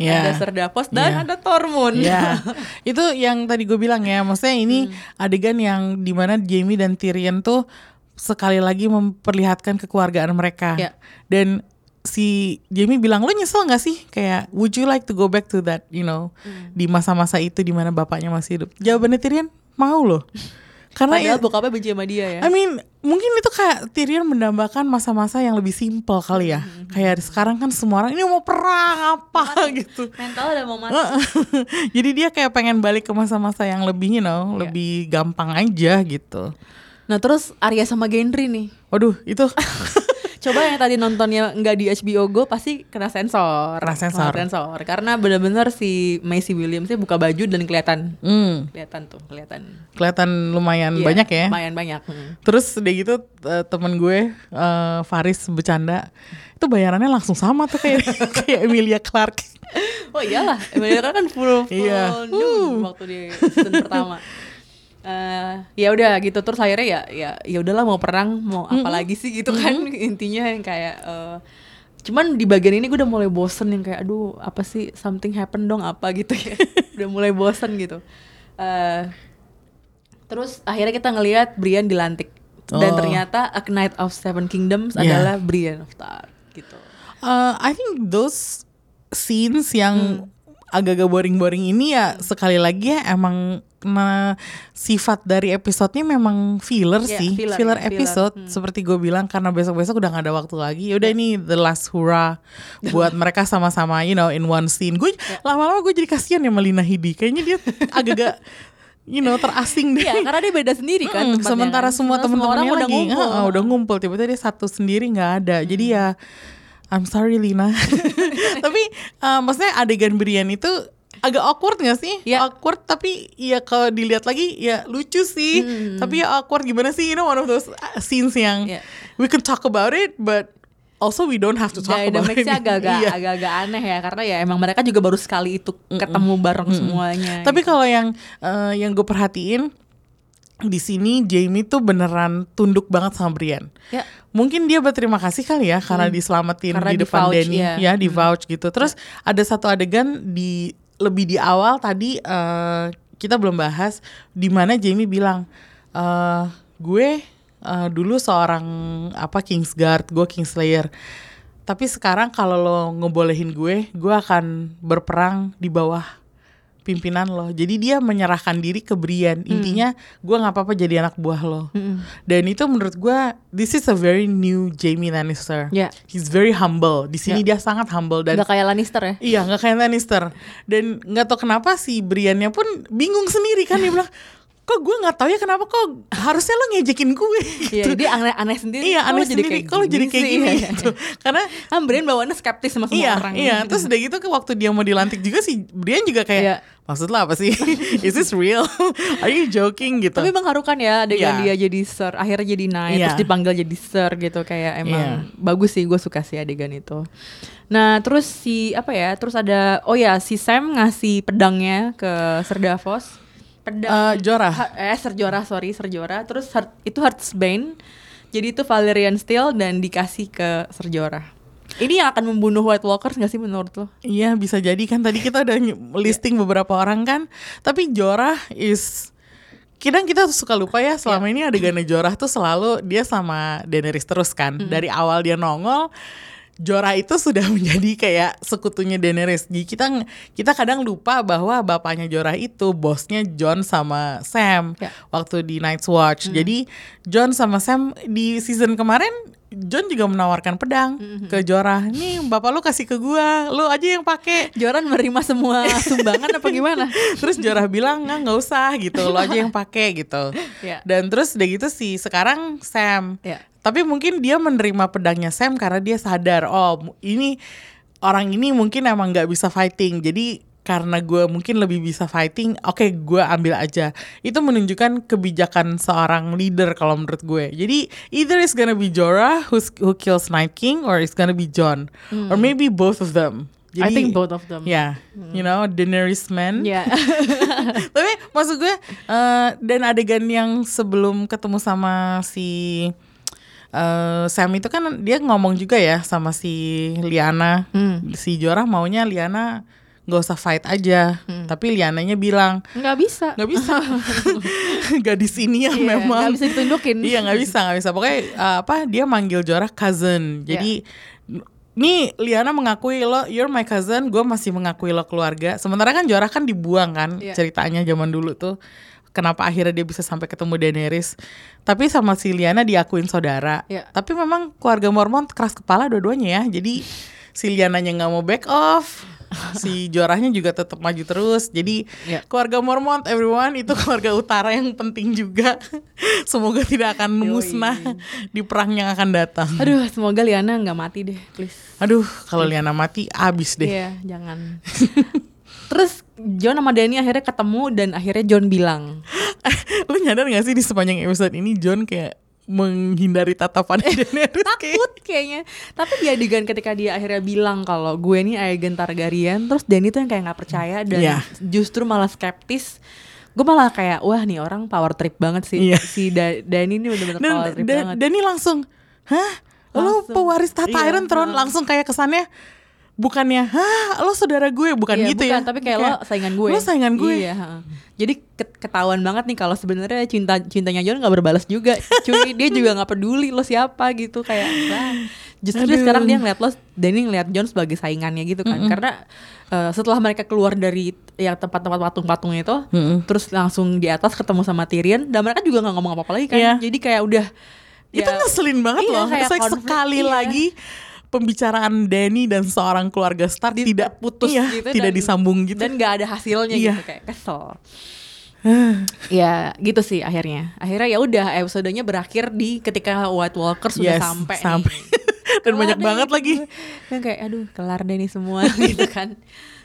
[SPEAKER 2] Ya.
[SPEAKER 1] ada Serdapos dan
[SPEAKER 2] Ya.
[SPEAKER 1] ada Tormund
[SPEAKER 2] Ya, itu yang tadi gue bilang ya. Maksudnya ini adegan yang di mana Jamie dan Tyrion tuh sekali lagi memperlihatkan kekeluargaan mereka.
[SPEAKER 1] Ya.
[SPEAKER 2] Dan si Jamie bilang, lo nyesel gak sih? Kayak, would you like to go back to that, you know, di masa-masa itu di mana bapaknya masih hidup? Jawabannya Tyrion, mau loh. Karena
[SPEAKER 1] padahal
[SPEAKER 2] ya-
[SPEAKER 1] bokapnya benci sama dia ya
[SPEAKER 2] I mean, mungkin itu kayak Tyrion mendambakan masa-masa yang lebih simpel kali ya. Kayak sekarang kan semua orang ini mau perang apa gitu.
[SPEAKER 1] mental udah mau mati
[SPEAKER 2] Jadi dia kayak pengen balik ke masa-masa yang lebih, you know,
[SPEAKER 1] Iya.
[SPEAKER 2] lebih gampang aja gitu.
[SPEAKER 1] nah terus Arya sama Gendry nih
[SPEAKER 2] Waduh, itu
[SPEAKER 1] Coba yang tadi nontonnya nggak di HBO Go pasti kena sensor.
[SPEAKER 2] Kena sensor.
[SPEAKER 1] Kena sensor. Karena bener-bener si Macy Williams sih buka baju dan kelihatan.
[SPEAKER 2] hmm,
[SPEAKER 1] Kelihatan tuh, kelihatan.
[SPEAKER 2] kelihatan lumayan
[SPEAKER 1] Iya,
[SPEAKER 2] banyak ya.
[SPEAKER 1] Lumayan banyak. hmm.
[SPEAKER 2] Terus udah gitu eh, temen gue eh, Faris bercanda itu bayarannya langsung sama tuh kayak kayak Emilia Clarke.
[SPEAKER 1] Oh iyalah, Emilia kan full full
[SPEAKER 2] Iya.
[SPEAKER 1] nude waktu di season pertama. Eh, ya udah gitu. Terus akhirnya ya ya ya udahlah mau perang mau apa lagi sih gitu kan. Intinya yang kayak eh, cuman di bagian ini gue udah mulai bosen yang kayak aduh apa sih? Something happen dong apa? gitu ya. Udah mulai bosen gitu. Eh, terus akhirnya kita ngelihat Brian dilantik. Dan
[SPEAKER 2] Oh.
[SPEAKER 1] ternyata A Knight of Seven Kingdoms
[SPEAKER 2] Iya.
[SPEAKER 1] adalah Brian of Tarth gitu.
[SPEAKER 2] Uh, I think those scenes yang agak-agak boring-boring ini ya sekali lagi ya emang nah, sifat dari episodenya memang filler
[SPEAKER 1] Iya,
[SPEAKER 2] sih,
[SPEAKER 1] filler,
[SPEAKER 2] filler,
[SPEAKER 1] iya, filler.
[SPEAKER 2] episode seperti gue bilang karena besok-besok udah gak ada waktu lagi. Ya udah ini the last hurrah buat mereka sama-sama you know in one scene. Gue lama-lama gue jadi kasihan ya Melina Hidi. Kayaknya dia agak-agak you know terasing deh.
[SPEAKER 1] Iya, karena dia beda sendiri kan.
[SPEAKER 2] Mm,
[SPEAKER 1] tempatnya
[SPEAKER 2] sementara
[SPEAKER 1] kan.
[SPEAKER 2] semua teman-temannya
[SPEAKER 1] orang udah
[SPEAKER 2] lagi
[SPEAKER 1] ngumpul.
[SPEAKER 2] "Ah, ah, udah ngumpul tiba-tiba dia satu sendiri nggak ada jadi ya I'm sorry Lina tapi uh, maksudnya adegan Brian itu agak awkward gak sih
[SPEAKER 1] Iya.
[SPEAKER 2] awkward tapi ya kalau dilihat lagi ya lucu sih tapi ya awkward gimana sih you know one of those uh, scenes yang
[SPEAKER 1] Iya.
[SPEAKER 2] we can talk about it but also we don't have to talk about it
[SPEAKER 1] Dynamics-nya agak-agak
[SPEAKER 2] Iya.
[SPEAKER 1] agak-agak aneh ya karena ya emang mereka juga baru sekali itu ketemu bareng semuanya.
[SPEAKER 2] Tapi kalau yang eh, yang gue perhatiin di sini Jamie tuh beneran tunduk banget sama Brian.
[SPEAKER 1] Ya.
[SPEAKER 2] Mungkin dia berterima kasih kali ya karena diselamatin
[SPEAKER 1] Karena
[SPEAKER 2] di
[SPEAKER 1] di
[SPEAKER 2] depan
[SPEAKER 1] vouch,
[SPEAKER 2] Danny
[SPEAKER 1] ya.
[SPEAKER 2] ya di vouch gitu. Terus ada satu adegan di lebih di awal tadi eh, kita belum bahas di mana Jamie bilang eh gue eh, dulu seorang apa Kingsguard, gue Kingslayer. Tapi sekarang kalau lo ngebolehin gue, gue akan berperang di bawah pimpinan lo. Jadi dia menyerahkan diri ke Brian. Intinya gue nggak apa-apa jadi anak buah lo. Dan itu menurut gue this is a very new Jamie Lannister.
[SPEAKER 1] Ya.
[SPEAKER 2] He's very humble. Di sini dia sangat humble dan
[SPEAKER 1] Gak kayak Lannister ya?
[SPEAKER 2] Iya nggak kayak Lannister dan nggak tau kenapa si Briannya pun bingung sendiri kan dia bilang kok gue nggak tahu ya kenapa kok harusnya lo ngejekin gue
[SPEAKER 1] Iya,
[SPEAKER 2] gitu.
[SPEAKER 1] dia aneh-aneh sendiri.
[SPEAKER 2] Iya aneh sendiri kalau jadi kayak
[SPEAKER 1] sih?
[SPEAKER 2] gini
[SPEAKER 1] Iya, iya,
[SPEAKER 2] gitu karena
[SPEAKER 1] Kan Brian bawaannya skeptis sama semua
[SPEAKER 2] iya
[SPEAKER 1] orang.
[SPEAKER 2] iya terus udah gitu ke waktu dia mau dilantik juga si Brian juga kayak
[SPEAKER 1] Iya.
[SPEAKER 2] maksud lo apa sih is this real are you joking gitu
[SPEAKER 1] Tapi mengharukan ya adegan
[SPEAKER 2] Iya.
[SPEAKER 1] dia jadi sir, akhirnya jadi naik,
[SPEAKER 2] Iya.
[SPEAKER 1] terus dipanggil jadi sir gitu kayak emang
[SPEAKER 2] Iya.
[SPEAKER 1] bagus sih gue suka sih adegan itu. Nah terus si apa ya, terus ada oh ya si Sam ngasih pedangnya ke Sir Davos. Pedang
[SPEAKER 2] Eh, Jorah.
[SPEAKER 1] Ha- eh Sir Jorah sorry Sir Jorah. Terus Heart- itu Heartsbane. Jadi itu Valerian Steel dan dikasih ke Sir Jorah. Ini yang akan membunuh White Walkers gak sih menurut lo?
[SPEAKER 2] Iya bisa jadi kan tadi kita udah listing beberapa orang kan Tapi Jorah is Kadang kita suka lupa ya selama ini adegannya Jorah tuh selalu dia sama Daenerys terus kan Dari awal dia nongol Jorah itu sudah menjadi kayak sekutunya Daenerys. Jadi kita kita kadang lupa bahwa bapaknya Jorah itu bosnya John sama Sam
[SPEAKER 1] Ya.
[SPEAKER 2] waktu di Night's Watch. Jadi John sama Sam di season kemarin John juga menawarkan pedang ke Jorah. Nih bapak lu kasih ke gua, lu aja yang pakai.
[SPEAKER 1] Joran menerima semua sumbangan apa gimana?
[SPEAKER 2] Terus Jorah bilang nggak nggak usah gitu, lo aja yang pakai gitu.
[SPEAKER 1] Ya.
[SPEAKER 2] Dan terus udah gitu sih sekarang Sam.
[SPEAKER 1] Ya.
[SPEAKER 2] Tapi mungkin dia menerima pedangnya Sam karena dia sadar oh ini orang ini mungkin emang nggak bisa fighting. Jadi karena gue mungkin lebih bisa fighting, oke gue ambil aja. Itu menunjukkan kebijakan seorang leader kalau menurut gue. Jadi either it's gonna be Jorah who's, who kills Night King or it's gonna be John or maybe both of them.
[SPEAKER 1] Hmm. I
[SPEAKER 2] Jadi,
[SPEAKER 1] think both of them.
[SPEAKER 2] Ya, you know, Daenerys man.
[SPEAKER 1] Ya.
[SPEAKER 2] Tapi maksud gue eh, dan adegan yang sebelum ketemu sama si eh, Sam itu kan dia ngomong juga ya sama si Liana. Si Jorah maunya Liana nggak usah fight aja. Tapi Liananya bilang
[SPEAKER 1] Nggak bisa.
[SPEAKER 2] nggak bisa. Gadis ini yang
[SPEAKER 1] Iya,
[SPEAKER 2] memang
[SPEAKER 1] nggak bisa ditunjukin.
[SPEAKER 2] Iya nggak bisa nggak bisa. Pokoknya eh, apa dia manggil Jorah cousin. Jadi Nih Liana mengakui lo you're my cousin, gue masih mengakui lo keluarga. Sementara kan Jorah kan dibuang kan
[SPEAKER 1] Iya.
[SPEAKER 2] ceritanya zaman dulu tuh. Kenapa akhirnya dia bisa sampai ketemu Daenerys? Tapi sama si Liana diakuin saudara.
[SPEAKER 1] Iya.
[SPEAKER 2] Tapi memang keluarga Mormon keras kepala dua-duanya ya. Jadi si Liananya nggak mau back off, si Jorahnya juga tetap maju terus. Jadi
[SPEAKER 1] Iya.
[SPEAKER 2] keluarga Mormon everyone itu keluarga utara yang penting juga. Semoga tidak akan
[SPEAKER 1] Yoi.
[SPEAKER 2] musnah di perang yang akan datang.
[SPEAKER 1] Aduh, semoga Liana nggak mati deh, please.
[SPEAKER 2] Aduh, kalau Liana mati abis deh.
[SPEAKER 1] Iya, jangan. Terus John sama Danny akhirnya ketemu dan akhirnya John bilang,
[SPEAKER 2] Lu nyadar gak sih di sepanjang episode ini John kayak menghindari tatapan Daenerys kayak
[SPEAKER 1] takut kayaknya. Tapi di adegan ketika dia akhirnya bilang kalau gue ini Aegon Targaryen, terus Danny tuh yang kayak nggak percaya dan
[SPEAKER 2] Iya.
[SPEAKER 1] justru malah skeptis. Gue malah kayak wah nih orang power trip banget sih.
[SPEAKER 2] Iya.
[SPEAKER 1] Si Da- Danny ini bener-bener
[SPEAKER 2] dan
[SPEAKER 1] power trip
[SPEAKER 2] dan
[SPEAKER 1] banget.
[SPEAKER 2] Dani langsung, hah, lo
[SPEAKER 1] Langsung.
[SPEAKER 2] pewaris tahta
[SPEAKER 1] Iya,
[SPEAKER 2] Iron Throne langsung kayak kesannya bukannya, hah, lo saudara gue, bukan
[SPEAKER 1] Iya,
[SPEAKER 2] gitu
[SPEAKER 1] bukan,
[SPEAKER 2] ya?
[SPEAKER 1] tapi kayak, lo saingan gue.
[SPEAKER 2] Lo saingan gue.
[SPEAKER 1] Iya. Jadi ket- ketahuan banget nih kalau sebenarnya cinta cintanya John nggak berbalas juga. Cuy, dia juga nggak peduli lo siapa gitu kayak. wah. Justru dia sekarang dia ngeliat lo, Danny ngeliat John sebagai saingannya gitu kan. Karena eh, setelah mereka keluar dari yang tempat-tempat patung-patung itu, terus langsung di atas ketemu sama Tyrion, dan mereka juga nggak ngomong apa-apa lagi kan.
[SPEAKER 2] Iya.
[SPEAKER 1] Jadi kayak udah.
[SPEAKER 2] Itu
[SPEAKER 1] ya,
[SPEAKER 2] ngeselin banget
[SPEAKER 1] iya,
[SPEAKER 2] loh.
[SPEAKER 1] kayak konflik,
[SPEAKER 2] sekali
[SPEAKER 1] iya.
[SPEAKER 2] lagi pembicaraan Danny dan seorang keluarga Stark
[SPEAKER 1] di-
[SPEAKER 2] tidak
[SPEAKER 1] putus
[SPEAKER 2] iya,
[SPEAKER 1] gitu
[SPEAKER 2] tidak
[SPEAKER 1] dan-
[SPEAKER 2] disambung gitu.
[SPEAKER 1] dan nggak ada hasilnya
[SPEAKER 2] Iya.
[SPEAKER 1] gitu kayak kesel ya gitu sih akhirnya akhirnya ya udah episodenya berakhir di ketika White Walkers sudah
[SPEAKER 2] Yes,
[SPEAKER 1] sampai
[SPEAKER 2] sampai. Dan banyak
[SPEAKER 1] deh
[SPEAKER 2] banget lagi.
[SPEAKER 1] Dan kayak aduh kelar deh nih semua gitu kan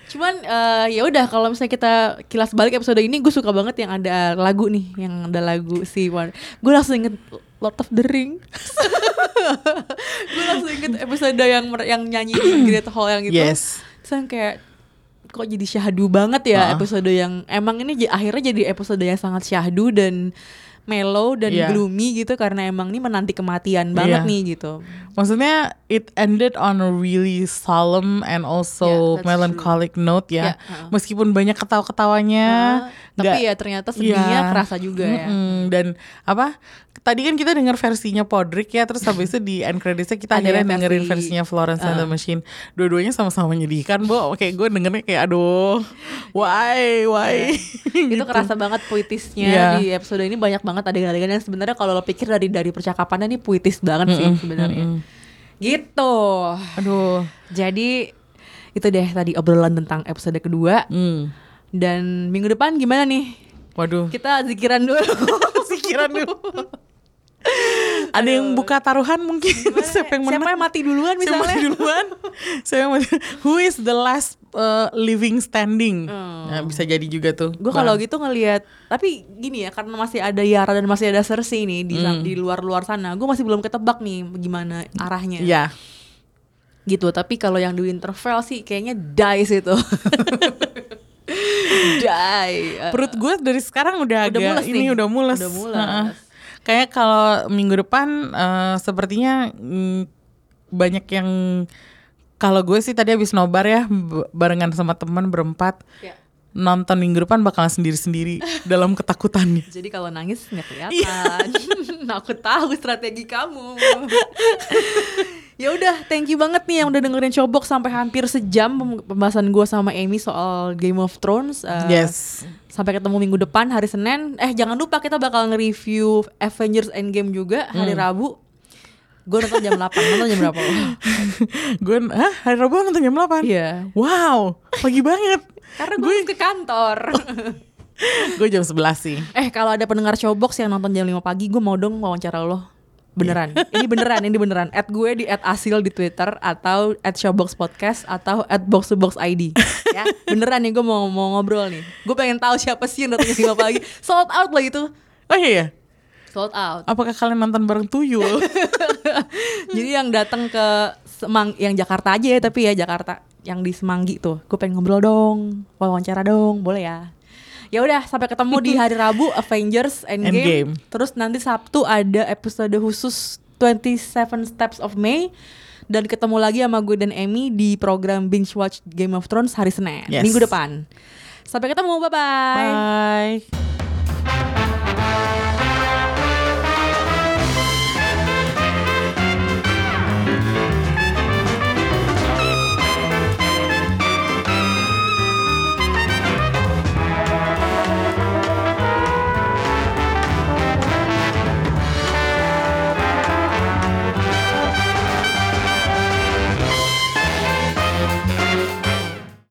[SPEAKER 1] cuman eh, ya udah kalau misalnya kita kilas balik episode ini gue suka banget yang ada lagu nih yang ada lagu si One gue langsung inget Lord of the Ring gue langsung inget episode yang yang nyanyi di Great Hall yang gitu
[SPEAKER 2] Yes.
[SPEAKER 1] Terus kayak kok jadi syahdu banget ya
[SPEAKER 2] Ah.
[SPEAKER 1] episode yang emang ini akhirnya jadi episode yang sangat syahdu dan mellow dan
[SPEAKER 2] Iya.
[SPEAKER 1] gloomy gitu karena emang ini menanti kematian banget
[SPEAKER 2] Iya.
[SPEAKER 1] nih gitu.
[SPEAKER 2] Maksudnya it ended on a really solemn and
[SPEAKER 1] Yeah,
[SPEAKER 2] also
[SPEAKER 1] that's
[SPEAKER 2] melancholic note ya.
[SPEAKER 1] Yeah, uh-uh.
[SPEAKER 2] Meskipun banyak ketawa-ketawanya,
[SPEAKER 1] Ah, tapi ya ternyata sedihnya
[SPEAKER 2] Iya.
[SPEAKER 1] kerasa juga ya.
[SPEAKER 2] Mm-mm. Dan apa? Tadi kan kita dengar versinya Podrick ya, terus habis itu di end creditsnya kita akhirnya
[SPEAKER 1] yang
[SPEAKER 2] dengerin
[SPEAKER 1] versi-
[SPEAKER 2] versinya Florence and the
[SPEAKER 1] uh.
[SPEAKER 2] Machine. Dua-duanya sama-sama menyedihkan, Bo. Kayak gue dengernya kayak aduh, Why, why?
[SPEAKER 1] itu kerasa banget puitisnya
[SPEAKER 2] Iya.
[SPEAKER 1] di episode ini banyak banget adegan-adegan yang sebenarnya kalau lo pikir dari dari percakapannya ini puitis banget sih sebenarnya. Gitu.
[SPEAKER 2] Aduh.
[SPEAKER 1] Jadi itu deh tadi obrolan tentang episode kedua
[SPEAKER 2] Hmm.
[SPEAKER 1] dan minggu depan gimana nih?
[SPEAKER 2] Waduh.
[SPEAKER 1] Kita zikiran dulu.
[SPEAKER 2] Pikiran dulu. Ada yang buka taruhan mungkin siapa yang menang?
[SPEAKER 1] Siapa yang mati duluan
[SPEAKER 2] Siapa yang
[SPEAKER 1] misalnya?
[SPEAKER 2] mati duluan? Siapa yang mati? Who is the last uh, living standing? Nah, bisa jadi juga tuh.
[SPEAKER 1] Gue kalau gitu ngelihat, tapi gini ya karena masih ada Yara dan masih ada Cersei nih di
[SPEAKER 2] Hmm.
[SPEAKER 1] di luar-luar sana, gue masih belum ketebak nih gimana arahnya.
[SPEAKER 2] Iya.
[SPEAKER 1] Gitu. Tapi kalau yang di Winterfell sih kayaknya die itu. die.
[SPEAKER 2] Perut gue dari sekarang udah,
[SPEAKER 1] Udah
[SPEAKER 2] agak
[SPEAKER 1] mules
[SPEAKER 2] ini
[SPEAKER 1] nih.
[SPEAKER 2] udah mules.
[SPEAKER 1] Udah mules.
[SPEAKER 2] Heeh. Kayak kalau minggu depan eh, sepertinya mm, banyak yang kalau gue sih tadi habis nobar ya barengan sama teman berempat
[SPEAKER 1] Ya.
[SPEAKER 2] nonton minggu depan bakalan sendiri-sendiri dalam ketakutannya.
[SPEAKER 1] Jadi kalau nangis nggak kelihatan. Aku tahu strategi kamu. ya udah, thank you banget nih yang udah dengerin Cobok sampai hampir sejam pem- pembahasan gue sama Amy soal Game of Thrones. Eh,
[SPEAKER 2] Yes.
[SPEAKER 1] Sampai ketemu minggu depan hari Senin. Eh jangan lupa kita bakal nge-review Avengers Endgame juga hari
[SPEAKER 2] Hmm.
[SPEAKER 1] Rabu. Gue nonton jam 8, nonton jam berapa? lo?
[SPEAKER 2] gue hah hari Rabu nonton jam 8?
[SPEAKER 1] Iya.
[SPEAKER 2] Wow, pagi banget.
[SPEAKER 1] Karena gue ke kantor.
[SPEAKER 2] gue jam 11 sih.
[SPEAKER 1] eh kalau ada pendengar Showbox yang nonton jam 5 pagi, gue mau dong wawancara lo. Beneran. ini beneran, ini beneran. At gue di at Asil di Twitter atau at Showbox Podcast atau at Box to Box ID. ya, beneran nih gue mau mau ngobrol nih. Gue pengen tahu siapa sih yang datang jam 5 pagi. Sold out lah itu.
[SPEAKER 2] Oh iya,
[SPEAKER 1] Sold out.
[SPEAKER 2] apakah kalian nonton bareng Tuyul?
[SPEAKER 1] Jadi yang datang ke Semang yang Jakarta aja ya tapi ya Jakarta yang di Semanggi tuh. Gue pengen ngobrol dong, wawancara dong, boleh ya. Ya udah sampai ketemu di hari Rabu Avengers Endgame.
[SPEAKER 2] Endgame.
[SPEAKER 1] Terus nanti Sabtu ada episode khusus 27 Steps of May dan ketemu lagi sama gue dan Emmy di program Binge Watch Game of Thrones hari Senin
[SPEAKER 2] Yes.
[SPEAKER 1] minggu depan. Sampai ketemu, bye bye.
[SPEAKER 2] Bye.